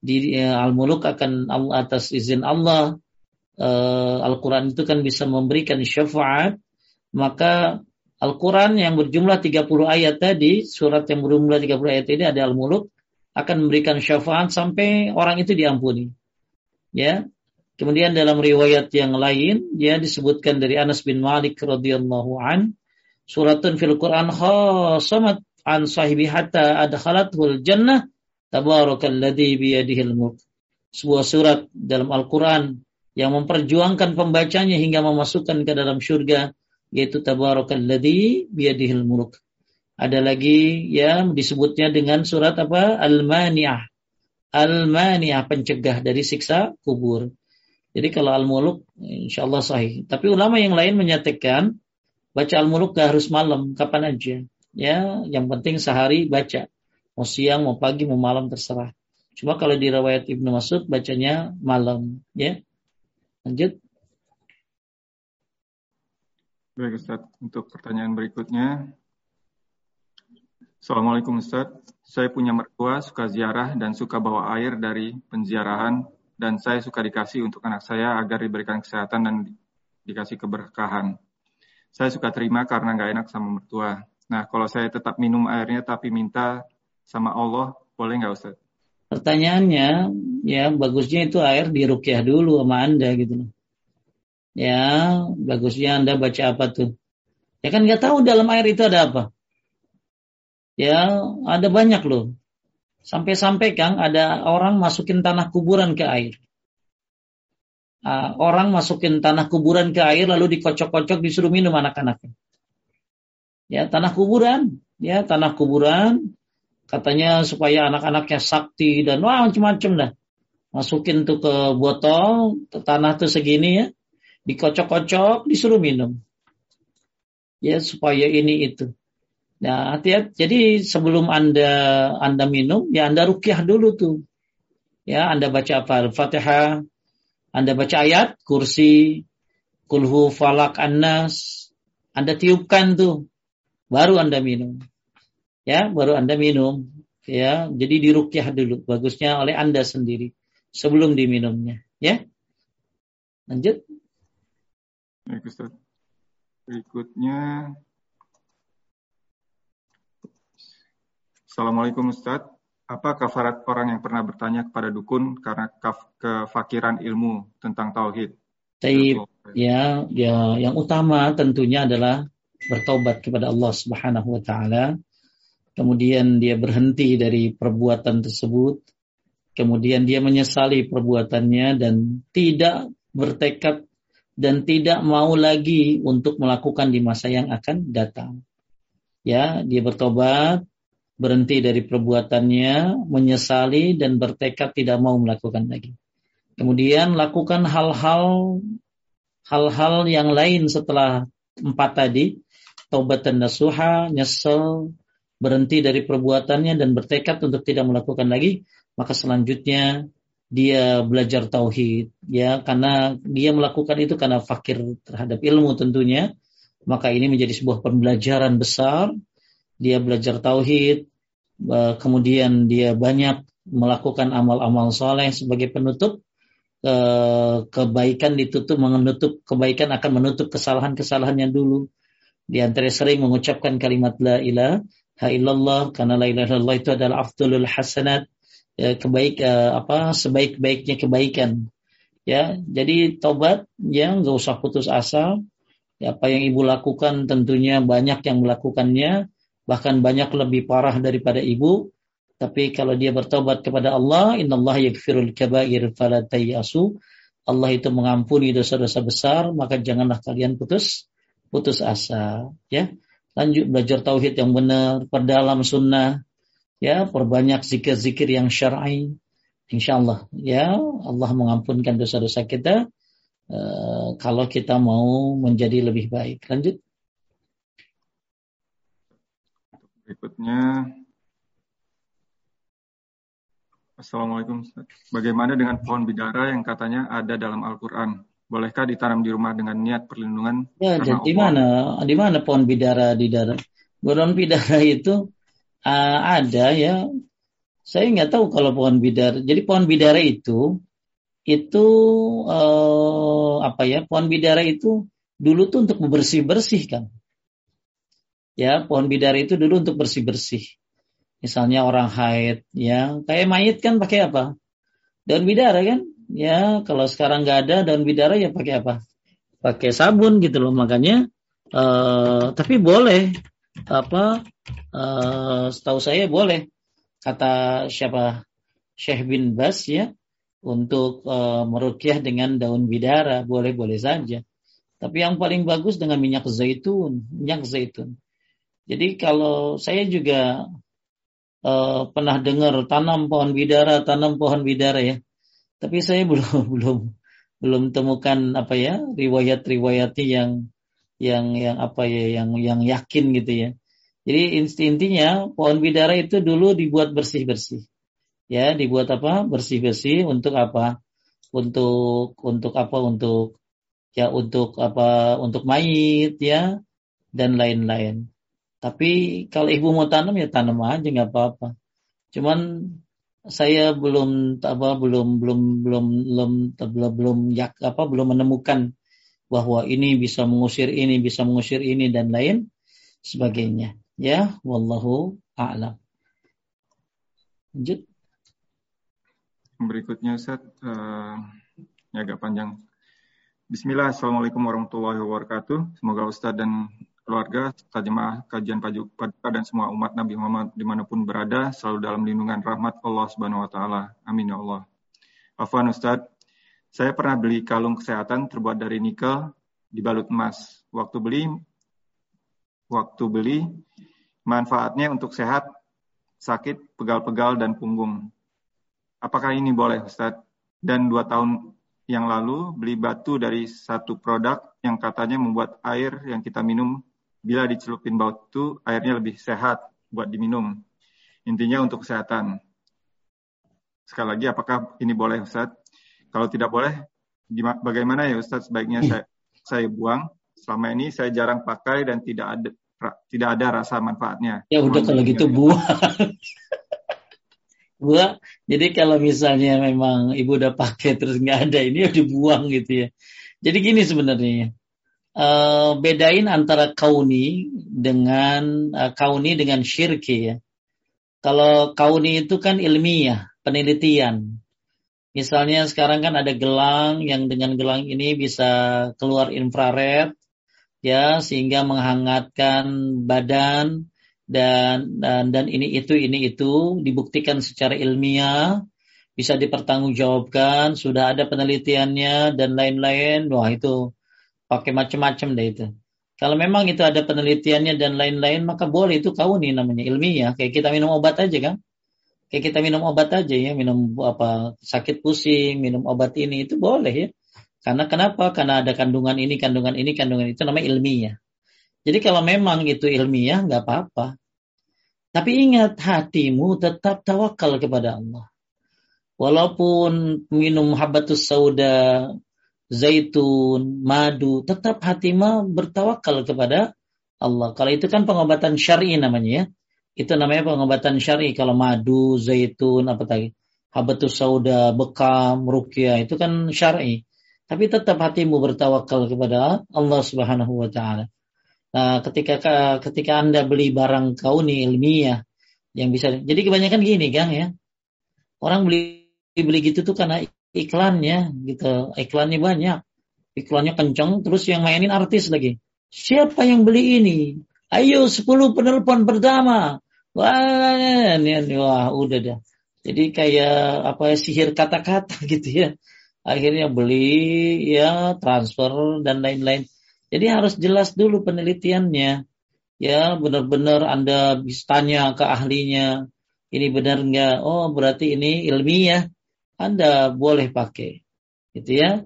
Di uh, al-muluk akan Allah atas izin Allah uh, Al-Quran itu kan bisa memberikan syafaat. Maka Al-Quran yang berjumlah 30 ayat tadi surat yang berjumlah 30 ayat ini ada al-muluk akan memberikan syafaat sampai orang itu diampuni. Ya. Kemudian dalam riwayat yang lain ya disebutkan dari Anas bin Malik radhiyallahu an suratun fil Quran khasamat an sahibi hatta adkhalatul jannah tabarakalladzi biyadihil mulk. Sebuah surat dalam Al-Qur'an yang memperjuangkan pembacanya hingga memasukkan ke dalam surga yaitu tabarakalladzi biyadihil mulk. Ada lagi yang disebutnya dengan surat apa? Al-Mani'ah. Al-Mani'ah pencegah dari siksa kubur. Jadi kalau al-muluk insya Allah sahih. Tapi ulama yang lain menyatakan baca al-muluk gak harus malam, kapan aja. Ya, yang penting sehari baca. Mau siang, mau pagi, mau malam terserah. Cuma kalau di riwayat Ibnu Mas'ud bacanya malam, ya. Lanjut. Baik Ustaz, untuk pertanyaan berikutnya. Assalamualaikum Ustaz. Saya punya mertua suka ziarah dan suka bawa air dari penziarahan dan saya suka dikasih untuk anak saya agar diberikan kesehatan dan dikasih keberkahan. Saya suka terima karena nggak enak sama mertua. Nah, kalau saya tetap minum airnya tapi minta sama Allah, boleh nggak Ustaz? Pertanyaannya, ya bagusnya itu air dirukyah dulu sama Anda gitu. Ya, bagusnya Anda baca apa tuh? Ya kan nggak tahu dalam air itu ada apa. Ya, ada banyak loh. Sampai-sampai Kang ada orang masukin tanah kuburan ke air. Uh, orang masukin tanah kuburan ke air lalu dikocok-kocok disuruh minum anak-anaknya. Ya, tanah kuburan, ya, tanah kuburan katanya supaya anak-anaknya sakti dan wah macam-macam dah. Masukin tuh ke botol, tanah tuh segini ya, dikocok-kocok, disuruh minum. Ya, supaya ini itu. Nah, hati-hati. Jadi sebelum Anda Anda minum, ya Anda rukyah dulu tuh. Ya, Anda baca apa? Al-Fatihah. Anda baca ayat, kursi, kulhu falak annas. Anda tiupkan tuh. Baru Anda minum. Ya, baru Anda minum. Ya, jadi dirukyah dulu. Bagusnya oleh Anda sendiri. Sebelum diminumnya. Ya. Lanjut. Baik, Ustaz. Berikutnya Assalamualaikum Ustaz. Apa kafarat orang yang pernah bertanya kepada dukun karena kefakiran ilmu tentang tauhid? Taib, ya, ya, yang utama tentunya adalah bertobat kepada Allah Subhanahu wa taala. Kemudian dia berhenti dari perbuatan tersebut. Kemudian dia menyesali perbuatannya dan tidak bertekad dan tidak mau lagi untuk melakukan di masa yang akan datang. Ya, dia bertobat, berhenti dari perbuatannya, menyesali dan bertekad tidak mau melakukan lagi. Kemudian lakukan hal-hal hal-hal yang lain setelah empat tadi, taubat dan nasuha, nyesel, berhenti dari perbuatannya dan bertekad untuk tidak melakukan lagi, maka selanjutnya dia belajar tauhid ya. Karena dia melakukan itu karena fakir terhadap ilmu tentunya maka ini menjadi sebuah pembelajaran besar. Dia belajar tauhid Eh, kemudian dia banyak melakukan amal-amal soleh sebagai penutup. Eh, kebaikan ditutup menutup kebaikan akan menutup kesalahan-kesalahannya dulu di antara sering mengucapkan kalimat la ilaha illallah karena la ilaha illallah itu adalah afdalul hasanat ya, kebaik uh, apa sebaik-baiknya kebaikan. Ya, jadi tobat ya nggak usah putus asa. Ya, apa yang ibu lakukan tentunya banyak yang melakukannya, bahkan banyak lebih parah daripada ibu. Tapi kalau dia bertobat kepada Allah, innallaha yaghfirul kabair fala. Allah itu mengampuni dosa-dosa besar, maka janganlah kalian putus putus asa, ya. Lanjut belajar tauhid yang benar, perdalam sunnah, ya, perbanyak zikir-zikir yang syar'i. Insya Allah, ya, Allah mengampunkan dosa-dosa kita uh, kalau kita mau menjadi lebih baik. Lanjut. Berikutnya Assalamualaikum. Bagaimana dengan pohon bidara yang katanya ada dalam Al-Quran? Bolehkah ditanam di rumah dengan niat perlindungan? Ya, jadi di mana? Di mana pohon bidara di darat? Pohon bidara itu uh, ada ya. Saya nggak tahu kalau pohon bidara. Jadi pohon bidara itu itu uh, apa ya? Pohon bidara itu dulu tuh untuk bersih bersih kan. Ya, pohon bidara itu dulu untuk bersih bersih Misalnya orang haid, ya kayak mayit kan pakai apa? Daun bidara kan? Ya kalau sekarang nggak ada daun bidara ya pakai apa? Pakai sabun gitu loh. Makanya, uh, tapi boleh apa? Uh, setahu saya boleh kata siapa Syekh bin Bas ya untuk uh, merukyah dengan daun bidara boleh boleh saja. Tapi yang paling bagus dengan minyak zaitun, minyak zaitun. Jadi kalau saya juga uh, pernah dengar tanam pohon bidara, tanam pohon bidara ya. Tapi saya (laughs) belum belum belum temukan apa ya riwayat-riwayatnya yang yang yang apa ya yang yang yakin gitu ya. Jadi intinya pohon bidara itu dulu dibuat bersih-bersih. Ya, dibuat apa? Bersih-bersih untuk apa? Untuk untuk apa? Untuk ya untuk apa? Untuk mayit ya dan lain-lain. Tapi kalau ibu mau tanam ya tanam aja nggak apa-apa. Cuman saya belum apa belum belum belum belum belum belum yak apa belum menemukan bahwa ini bisa mengusir ini bisa mengusir ini dan lain sebagainya. Ya, wallahu a'lam. Lanjut. Berikutnya Ustaz, uh, ini agak panjang. Bismillah, Assalamualaikum warahmatullahi wabarakatuh. Semoga Ustadz dan keluarga, jemaah kajian paduka dan semua umat Nabi Muhammad di mana pun berada selalu dalam lindungan rahmat Allah Subhanahu Wa Taala. Amin ya Allah. Afwan Ustadz, saya pernah beli kalung kesehatan terbuat dari nikel dibalut emas. Waktu beli, waktu beli manfaatnya untuk sehat, sakit, pegal-pegal dan punggung. Apakah ini boleh Ustadz? Dan dua tahun yang lalu beli batu dari satu produk yang katanya membuat air yang kita minum bila dicelupin batu airnya lebih sehat buat diminum. Intinya untuk kesehatan. Sekali lagi apakah ini boleh Ustaz? Kalau tidak boleh bagaimana ya Ustaz sebaiknya saya saya buang. Selama ini saya jarang pakai dan tidak ada tidak ada rasa manfaatnya. Ya udah kalau gitu buang. (laughs) buang. Jadi kalau misalnya memang ibu udah pakai terus nggak ada ini ya dibuang gitu ya. Jadi gini sebenarnya uh, bedain antara kauni dengan uh, kauni dengan syirki ya. Kalau kauni itu kan ilmiah, penelitian. Misalnya sekarang kan ada gelang yang dengan gelang ini bisa keluar infrared ya sehingga menghangatkan badan dan dan dan ini itu ini itu dibuktikan secara ilmiah bisa dipertanggungjawabkan sudah ada penelitiannya dan lain-lain wah itu pakai macam-macam deh itu. Kalau memang itu ada penelitiannya dan lain-lain, maka boleh itu kau nih namanya ilmiah. Kayak kita minum obat aja kan? Kayak kita minum obat aja ya, minum apa sakit pusing, minum obat ini itu boleh ya. Karena kenapa? Karena ada kandungan ini, kandungan ini, kandungan itu namanya ilmiah. Jadi kalau memang itu ilmiah nggak apa-apa. Tapi ingat hatimu tetap tawakal kepada Allah. Walaupun minum habatus sauda, zaitun, madu, tetap hati mah bertawakal kepada Allah. Kalau itu kan pengobatan syar'i namanya ya. Itu namanya pengobatan syar'i kalau madu, zaitun, apa tadi? Habatus sauda, bekam, rukyah itu kan syar'i. Tapi tetap hatimu bertawakal kepada Allah Subhanahu wa taala. Nah, ketika ketika Anda beli barang kauni ilmiah yang bisa jadi kebanyakan gini, Kang ya. Orang beli beli gitu tuh karena iklannya gitu. Iklannya banyak. Iklannya kenceng terus yang mainin artis lagi. Siapa yang beli ini? Ayo 10 penelpon pertama. Wah, ini, wah udah dah. Jadi kayak apa ya sihir kata-kata (laughs) gitu ya. Akhirnya beli ya transfer dan lain-lain. Jadi harus jelas dulu penelitiannya. Ya benar-benar Anda bisa tanya ke ahlinya. Ini benar nggak? Oh berarti ini ilmiah. Anda boleh pakai. Gitu ya.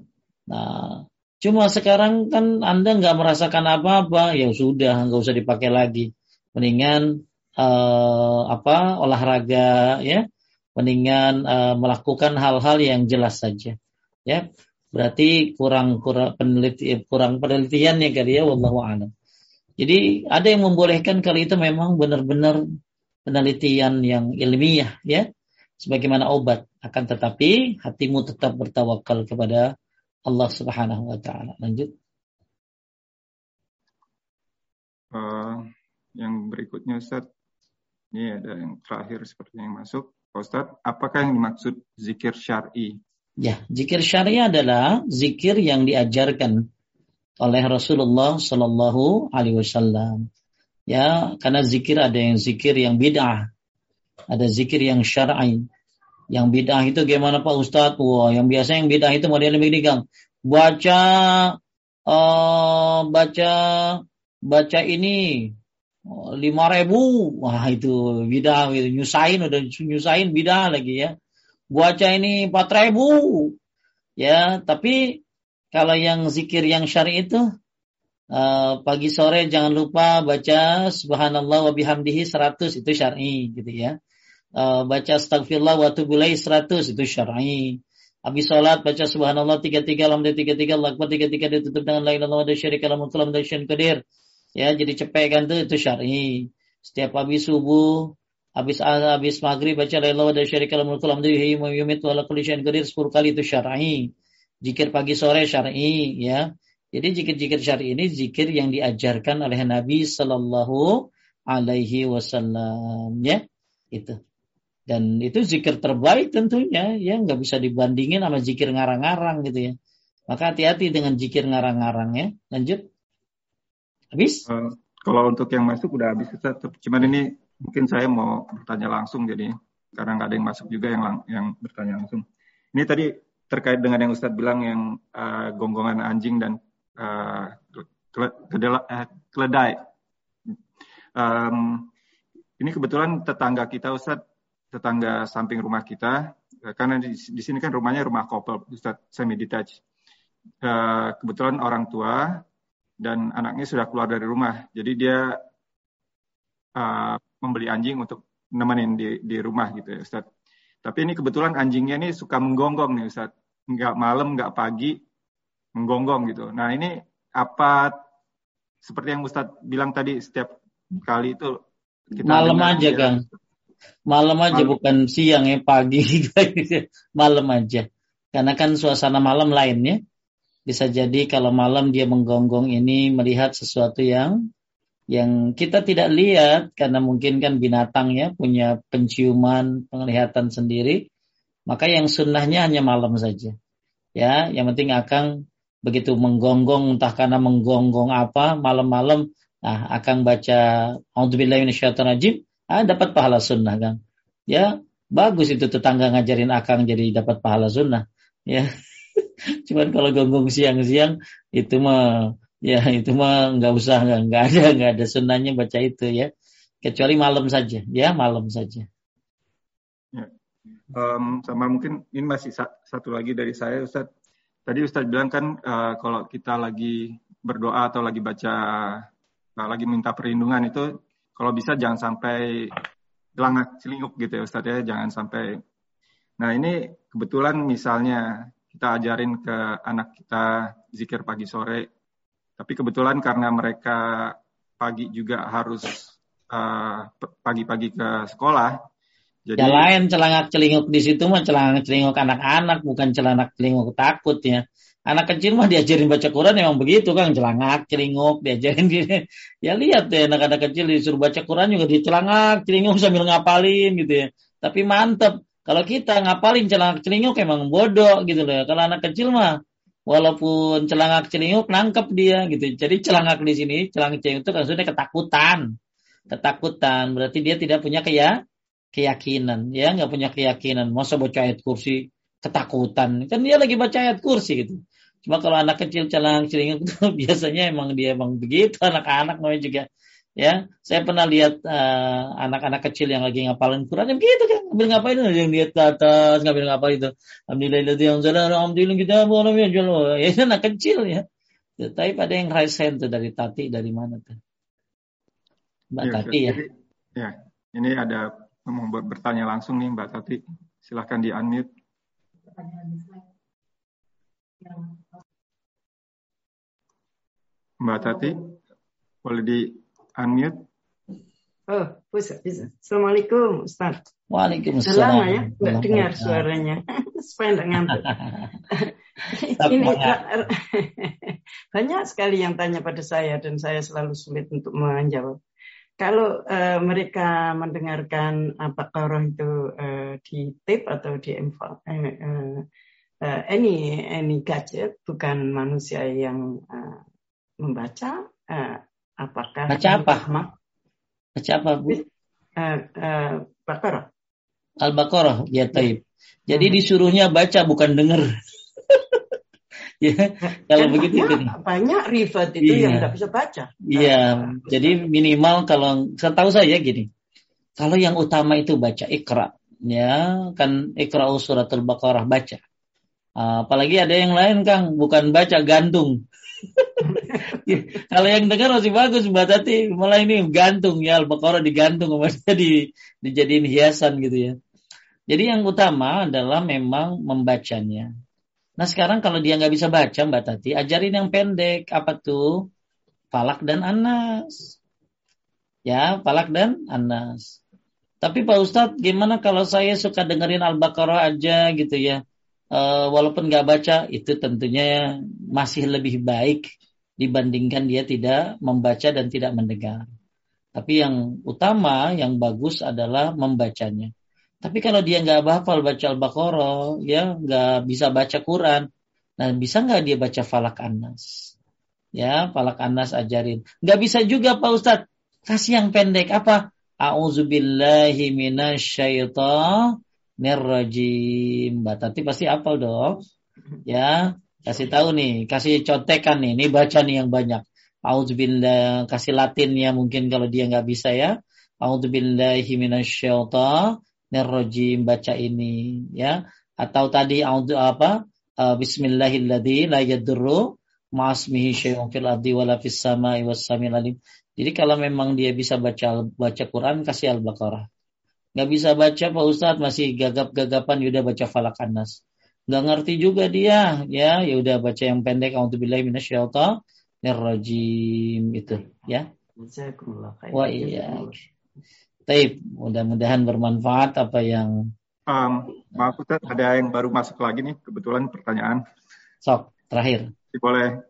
Nah, cuma sekarang kan Anda nggak merasakan apa-apa, ya sudah nggak usah dipakai lagi. Mendingan uh, apa olahraga ya mendingan uh, melakukan hal-hal yang jelas saja ya berarti kurang kurang peneliti kurang penelitiannya kali ya wallahu a'lam jadi ada yang membolehkan kali itu memang benar-benar penelitian yang ilmiah ya sebagaimana obat akan tetapi hatimu tetap bertawakal kepada Allah Subhanahu wa taala lanjut uh, yang berikutnya Ustaz ini ada yang terakhir seperti yang masuk. Ustaz, apakah yang dimaksud zikir syar'i? Ya, zikir syar'i adalah zikir yang diajarkan oleh Rasulullah Shallallahu Alaihi Wasallam. Ya, karena zikir ada yang zikir yang bid'ah, ada zikir yang syar'i. Yang bid'ah itu gimana Pak Ustadz? Wah, yang biasa yang bid'ah itu model lebih gang. Baca, uh, baca, baca ini lima ribu wah itu bidah gitu. nyusahin udah nyusahin bidah lagi ya baca ini empat ribu ya tapi kalau yang zikir yang syari itu uh, pagi sore jangan lupa baca subhanallah wa bihamdihi 100 itu syar'i gitu ya. Uh, baca astagfirullah wa tubulai 100 itu syar'i. Habis sholat baca subhanallah tiga tiga alhamdulillah tiga tiga lakbar tiga tiga ditutup dengan la ilaha illallah wa syarika lahu mulku qadir. Ya jadi cepet kan tuh itu syar'i. Setiap habis subuh habis habis maghrib baca la ilaha illallah syarika lahu alhamdulillah wa yumitu ala kulli syai'in qadir 10 kali itu syar'i. Zikir pagi sore syar'i ya jadi zikir-zikir syar'i ini zikir yang diajarkan oleh Nabi sallallahu alaihi wasallam ya. Itu. Dan itu zikir terbaik tentunya ya. Nggak bisa dibandingin sama zikir ngarang-ngarang gitu ya. Maka hati-hati dengan zikir ngarang-ngarang ya. Lanjut. Habis? Uh, kalau untuk yang masuk udah habis cuman ini mungkin saya mau bertanya langsung jadi karena nggak ada yang masuk juga yang yang bertanya langsung. Ini tadi terkait dengan yang Ustadz bilang yang uh, gonggongan anjing dan uh, keledai. Um, ini kebetulan tetangga kita Ustadz, tetangga samping rumah kita, karena di, di sini kan rumahnya rumah couple Ustadz semi detached. Uh, kebetulan orang tua dan anaknya sudah keluar dari rumah. Jadi dia uh, membeli anjing untuk nemenin di, di rumah gitu ya Ustaz. Tapi ini kebetulan anjingnya ini suka menggonggong nih Ustaz. Nggak malam, nggak pagi, menggonggong gitu. Nah ini apa seperti yang Ustaz bilang tadi setiap kali itu kita malam aja ya. Kang. Malam aja malam. bukan siang ya pagi (laughs) malam aja. Karena kan suasana malam lainnya bisa jadi kalau malam dia menggonggong ini melihat sesuatu yang yang kita tidak lihat karena mungkin kan binatang ya punya penciuman penglihatan sendiri maka yang sunnahnya hanya malam saja ya yang penting akan begitu menggonggong entah karena menggonggong apa malam-malam nah akan baca Alhamdulillahirobbilalamin ah dapat pahala sunnah kan ya bagus itu tetangga ngajarin akang jadi dapat pahala sunnah ya (laughs) Cuman kalau gonggong siang-siang itu mah ya itu mah nggak usah nggak ada (laughs) nggak ada sunnahnya baca itu ya kecuali malam saja ya malam saja. Um, sama mungkin ini masih satu lagi dari saya Ustaz. Tadi Ustaz bilang kan uh, kalau kita lagi berdoa atau lagi baca uh, lagi minta perlindungan itu kalau bisa jangan sampai gelangak celinguk gitu ya Ustaz ya jangan sampai Nah ini kebetulan misalnya kita ajarin ke anak kita zikir pagi sore. Tapi kebetulan karena mereka pagi juga harus uh, pagi-pagi ke sekolah. Jadi ya lain celangak celinguk di situ mah celangak celinguk anak-anak bukan celangak celinguk takut ya. Anak kecil mah diajarin baca Quran emang begitu kan celangak celinguk diajarin gini. (laughs) Ya lihat deh anak-anak kecil disuruh baca Quran juga dicelangak celinguk sambil ngapalin gitu ya. Tapi mantep Kalau kita ngapalin celangak celinguk emang bodoh gitu loh. Kalau anak kecil mah walaupun celangak celinguk nangkep dia gitu. Jadi celangak di sini, celangak celinguk itu maksudnya ketakutan. Ketakutan berarti dia tidak punya kayak keyakinan, ya nggak punya keyakinan. Masa baca ayat kursi ketakutan, kan dia lagi baca ayat kursi gitu. Cuma kalau anak kecil celangak celinguk (laughs) itu biasanya emang dia emang begitu anak-anak namanya juga Ya, saya pernah lihat uh, anak-anak kecil yang lagi ngapalin Quran yang begitu kan, ngambil ngapain itu yang lihat ke atas, ngambil ngapain itu. Alhamdulillah yang salah, alhamdulillah kita ya. Ya anak kecil ya. Tapi pada yang raise hand tuh dari Tati dari mana tuh? Mbak ya, Tati ya. ya, ini ada mau bertanya langsung nih Mbak Tati. Silahkan di unmute. Mbak Tati, boleh di unmute. Oh, bisa, bisa. Assalamualaikum, Ustaz. Waalaikumsalam. Lama ya, nggak dengar suaranya. (laughs) Supaya nggak ngantuk. (laughs) Ini (laughs) banyak sekali yang tanya pada saya dan saya selalu sulit untuk menjawab. Kalau uh, mereka mendengarkan apa koroh itu uh, di tape atau di uh, uh, uh, any any gadget, bukan manusia yang uh, membaca, uh, Apakah baca apa? Baca apa bu? Uh, uh, Baqarah. Al-Baqarah ya taib. Jadi hmm. disuruhnya baca bukan dengar. Ya, kalau kan begitu banyak, banyak rivat itu iya. yang tidak bisa baca. Iya, uh, jadi minimal kalau setahu saya gini. Kalau yang utama itu baca ikra, ya kan ikra suratul Baqarah baca. Uh, apalagi ada yang lain Kang, bukan baca gantung. (laughs) Kalau yang dengar masih bagus Mbak Tati, malah ini gantung ya Al-Baqarah digantung maksudnya di dijadiin hiasan gitu ya. Jadi yang utama adalah memang membacanya. Nah sekarang kalau dia nggak bisa baca Mbak Tati, ajarin yang pendek apa tuh? Falak dan Anas. Ya, Falak dan Anas. Tapi Pak Ustadz, gimana kalau saya suka dengerin Al-Baqarah aja gitu ya? uh, walaupun nggak baca itu tentunya masih lebih baik dibandingkan dia tidak membaca dan tidak mendengar. Tapi yang utama, yang bagus adalah membacanya. Tapi kalau dia nggak hafal baca Al-Baqarah, ya nggak bisa baca Quran, nah bisa nggak dia baca Falak Anas? Ya, Falak Anas ajarin. Nggak bisa juga Pak Ustadz. Kasih yang pendek apa? A'udzubillahi minasyaitonir Nerrajim. Mbak Tati pasti apal dong. Ya, kasih tahu nih, kasih contekan nih, ini baca nih yang banyak. Auzubillah, kasih latinnya mungkin kalau dia nggak bisa ya. Auzubillahi minasyaitonir baca ini ya. Atau tadi auzu apa? Uh, Bismillahilladzi la yadurru ma'asmihi syai'un fil ardi wala fis sama'i was alim. Jadi kalau memang dia bisa baca baca Quran kasih Al-Baqarah nggak bisa baca Pak Ustadz masih gagap-gagapan ya udah baca falak anas nggak ngerti juga dia ya ya udah baca yang pendek auzubillahi minasyaitonir itu ya wah iya Taib mudah-mudahan bermanfaat apa yang um, maaf Ustaz ada yang baru masuk lagi nih kebetulan pertanyaan sok terakhir boleh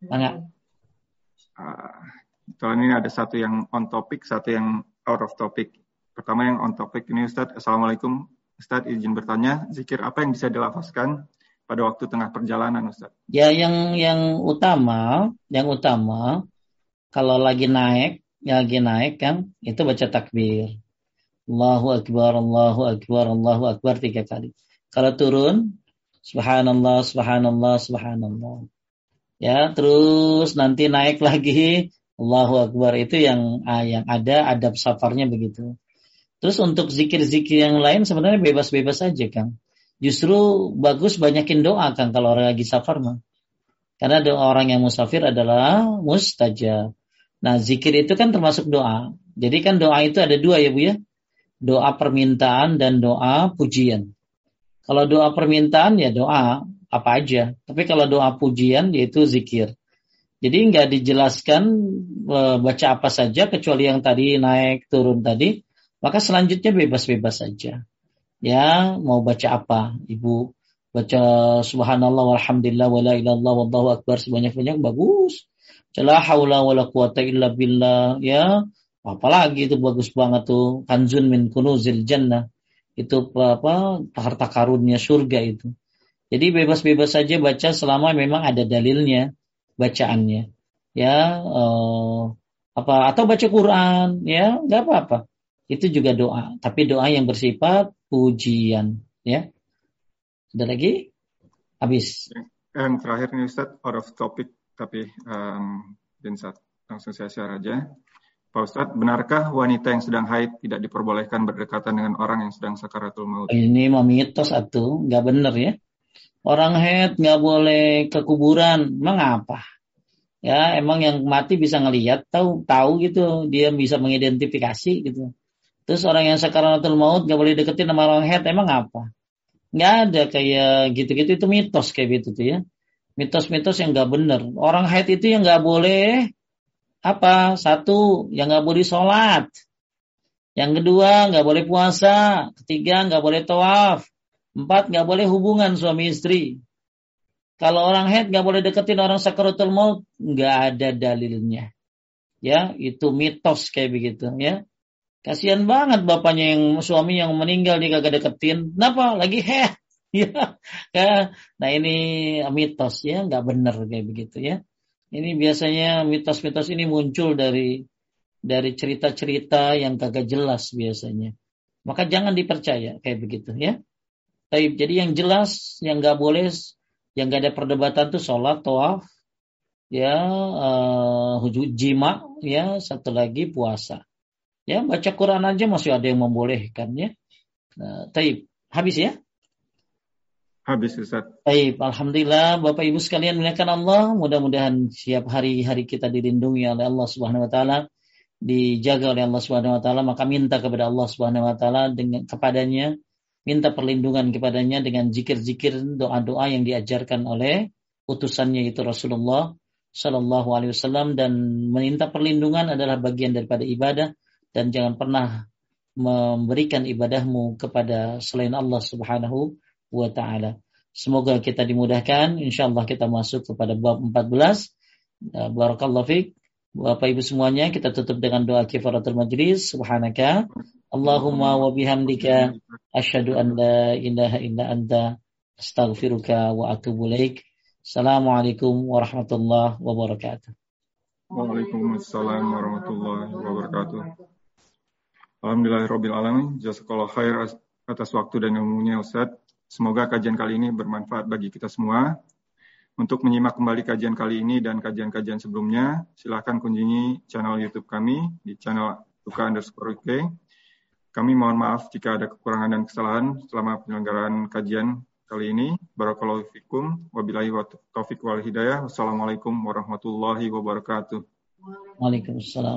Enggak. Uh, soalnya ini ada satu yang on topic satu yang out of topic Pertama yang on topic ini Ustadz. Assalamualaikum Ustadz izin bertanya, zikir apa yang bisa dilafazkan pada waktu tengah perjalanan Ustadz? Ya yang yang utama, yang utama kalau lagi naik, lagi naik kan, itu baca takbir. Allahu Akbar, Allahu Akbar, Allahu Akbar tiga kali. Kalau turun, Subhanallah, Subhanallah, Subhanallah. Ya, terus nanti naik (laughs) lagi, Allahu Akbar itu yang ah, yang ada adab safarnya begitu. Terus untuk zikir-zikir yang lain sebenarnya bebas-bebas saja Kang. Justru bagus banyakin doa Kang kalau orang lagi safar mah. Karena doa orang yang musafir adalah mustajab. Nah zikir itu kan termasuk doa. Jadi kan doa itu ada dua ya Bu ya. Doa permintaan dan doa pujian. Kalau doa permintaan ya doa apa aja. Tapi kalau doa pujian yaitu zikir. Jadi nggak dijelaskan e, baca apa saja kecuali yang tadi naik turun tadi maka selanjutnya bebas-bebas saja. Ya, mau baca apa? Ibu baca subhanallah walhamdulillah wala ilallah wallahu akbar sebanyak-banyak bagus. Cala haula wala quwata illa billah ya. Apalagi itu bagus banget tuh kanzun min kunuzil jannah. Itu apa harta karunnya surga itu. Jadi bebas-bebas saja baca selama memang ada dalilnya bacaannya. Ya, uh, apa atau baca Quran ya, nggak apa-apa. Itu juga doa, tapi doa yang bersifat pujian, ya. Ada lagi? Habis. Yang terakhir nih Ustaz, out of topic tapi um, langsung saya share aja. Pak Ustadz, benarkah wanita yang sedang haid tidak diperbolehkan berdekatan dengan orang yang sedang sakaratul maut? Ini mau mitos atau nggak benar ya? Orang haid nggak boleh ke kuburan, mengapa? Ya, emang yang mati bisa ngelihat, tahu tahu gitu, dia bisa mengidentifikasi gitu. Terus orang yang sakaratul maut nggak boleh deketin sama orang haid, emang apa? Nggak ada kayak gitu-gitu itu mitos kayak gitu tuh ya. Mitos-mitos yang nggak benar. Orang haid itu yang nggak boleh apa? Satu, yang nggak boleh sholat. Yang kedua, nggak boleh puasa. Ketiga, nggak boleh tawaf. Empat, nggak boleh hubungan suami istri. Kalau orang head nggak boleh deketin orang sakaratul maut, nggak ada dalilnya. Ya, itu mitos kayak begitu ya. Kasihan banget bapaknya yang suami yang meninggal dia kagak deketin. Kenapa? Lagi head. Ya, nah ini mitos ya, nggak benar kayak begitu ya. Ini biasanya mitos-mitos ini muncul dari dari cerita-cerita yang kagak jelas biasanya. Maka jangan dipercaya kayak begitu ya. Tapi jadi yang jelas, yang nggak boleh, yang nggak ada perdebatan tuh sholat, toaf, ya, uh, jima, ya, satu lagi puasa. Ya, baca Quran aja masih ada yang membolehkan ya. Nah, taib. Habis ya? Habis Ustaz. Baik, Alhamdulillah Bapak Ibu sekalian muliakan Allah. Mudah-mudahan siap hari-hari kita dilindungi oleh Allah Subhanahu wa taala, dijaga oleh Allah Subhanahu wa taala, maka minta kepada Allah Subhanahu wa taala dengan kepadanya minta perlindungan kepadanya dengan zikir-zikir doa-doa yang diajarkan oleh utusannya itu Rasulullah Shallallahu Alaihi Wasallam dan meminta perlindungan adalah bagian daripada ibadah dan jangan pernah memberikan ibadahmu kepada selain Allah Subhanahu wa taala. Semoga kita dimudahkan. Insyaallah kita masuk kepada bab 14. Ya, barakallahu fiik. Bapak Ibu semuanya kita tutup dengan doa kifaratul majlis. Subhanaka Allahumma wa bihamdika asyhadu an la ilaha illa anta astaghfiruka wa atubu ilaik. Assalamualaikum warahmatullahi wabarakatuh. Waalaikumsalam warahmatullahi wabarakatuh. Alhamdulillahirabbil alamin. Jazakallahu khair atas waktu dan ilmunya Ustaz. Semoga kajian kali ini bermanfaat bagi kita semua. Untuk menyimak kembali kajian kali ini dan kajian-kajian sebelumnya, silakan kunjungi channel YouTube kami di channel Tuka underscore UK. Kami mohon maaf jika ada kekurangan dan kesalahan selama penyelenggaraan kajian kali ini. Barakallahu fikum. Wabillahi wa taufiq wal hidayah. Wassalamualaikum warahmatullahi wabarakatuh. Waalaikumsalam.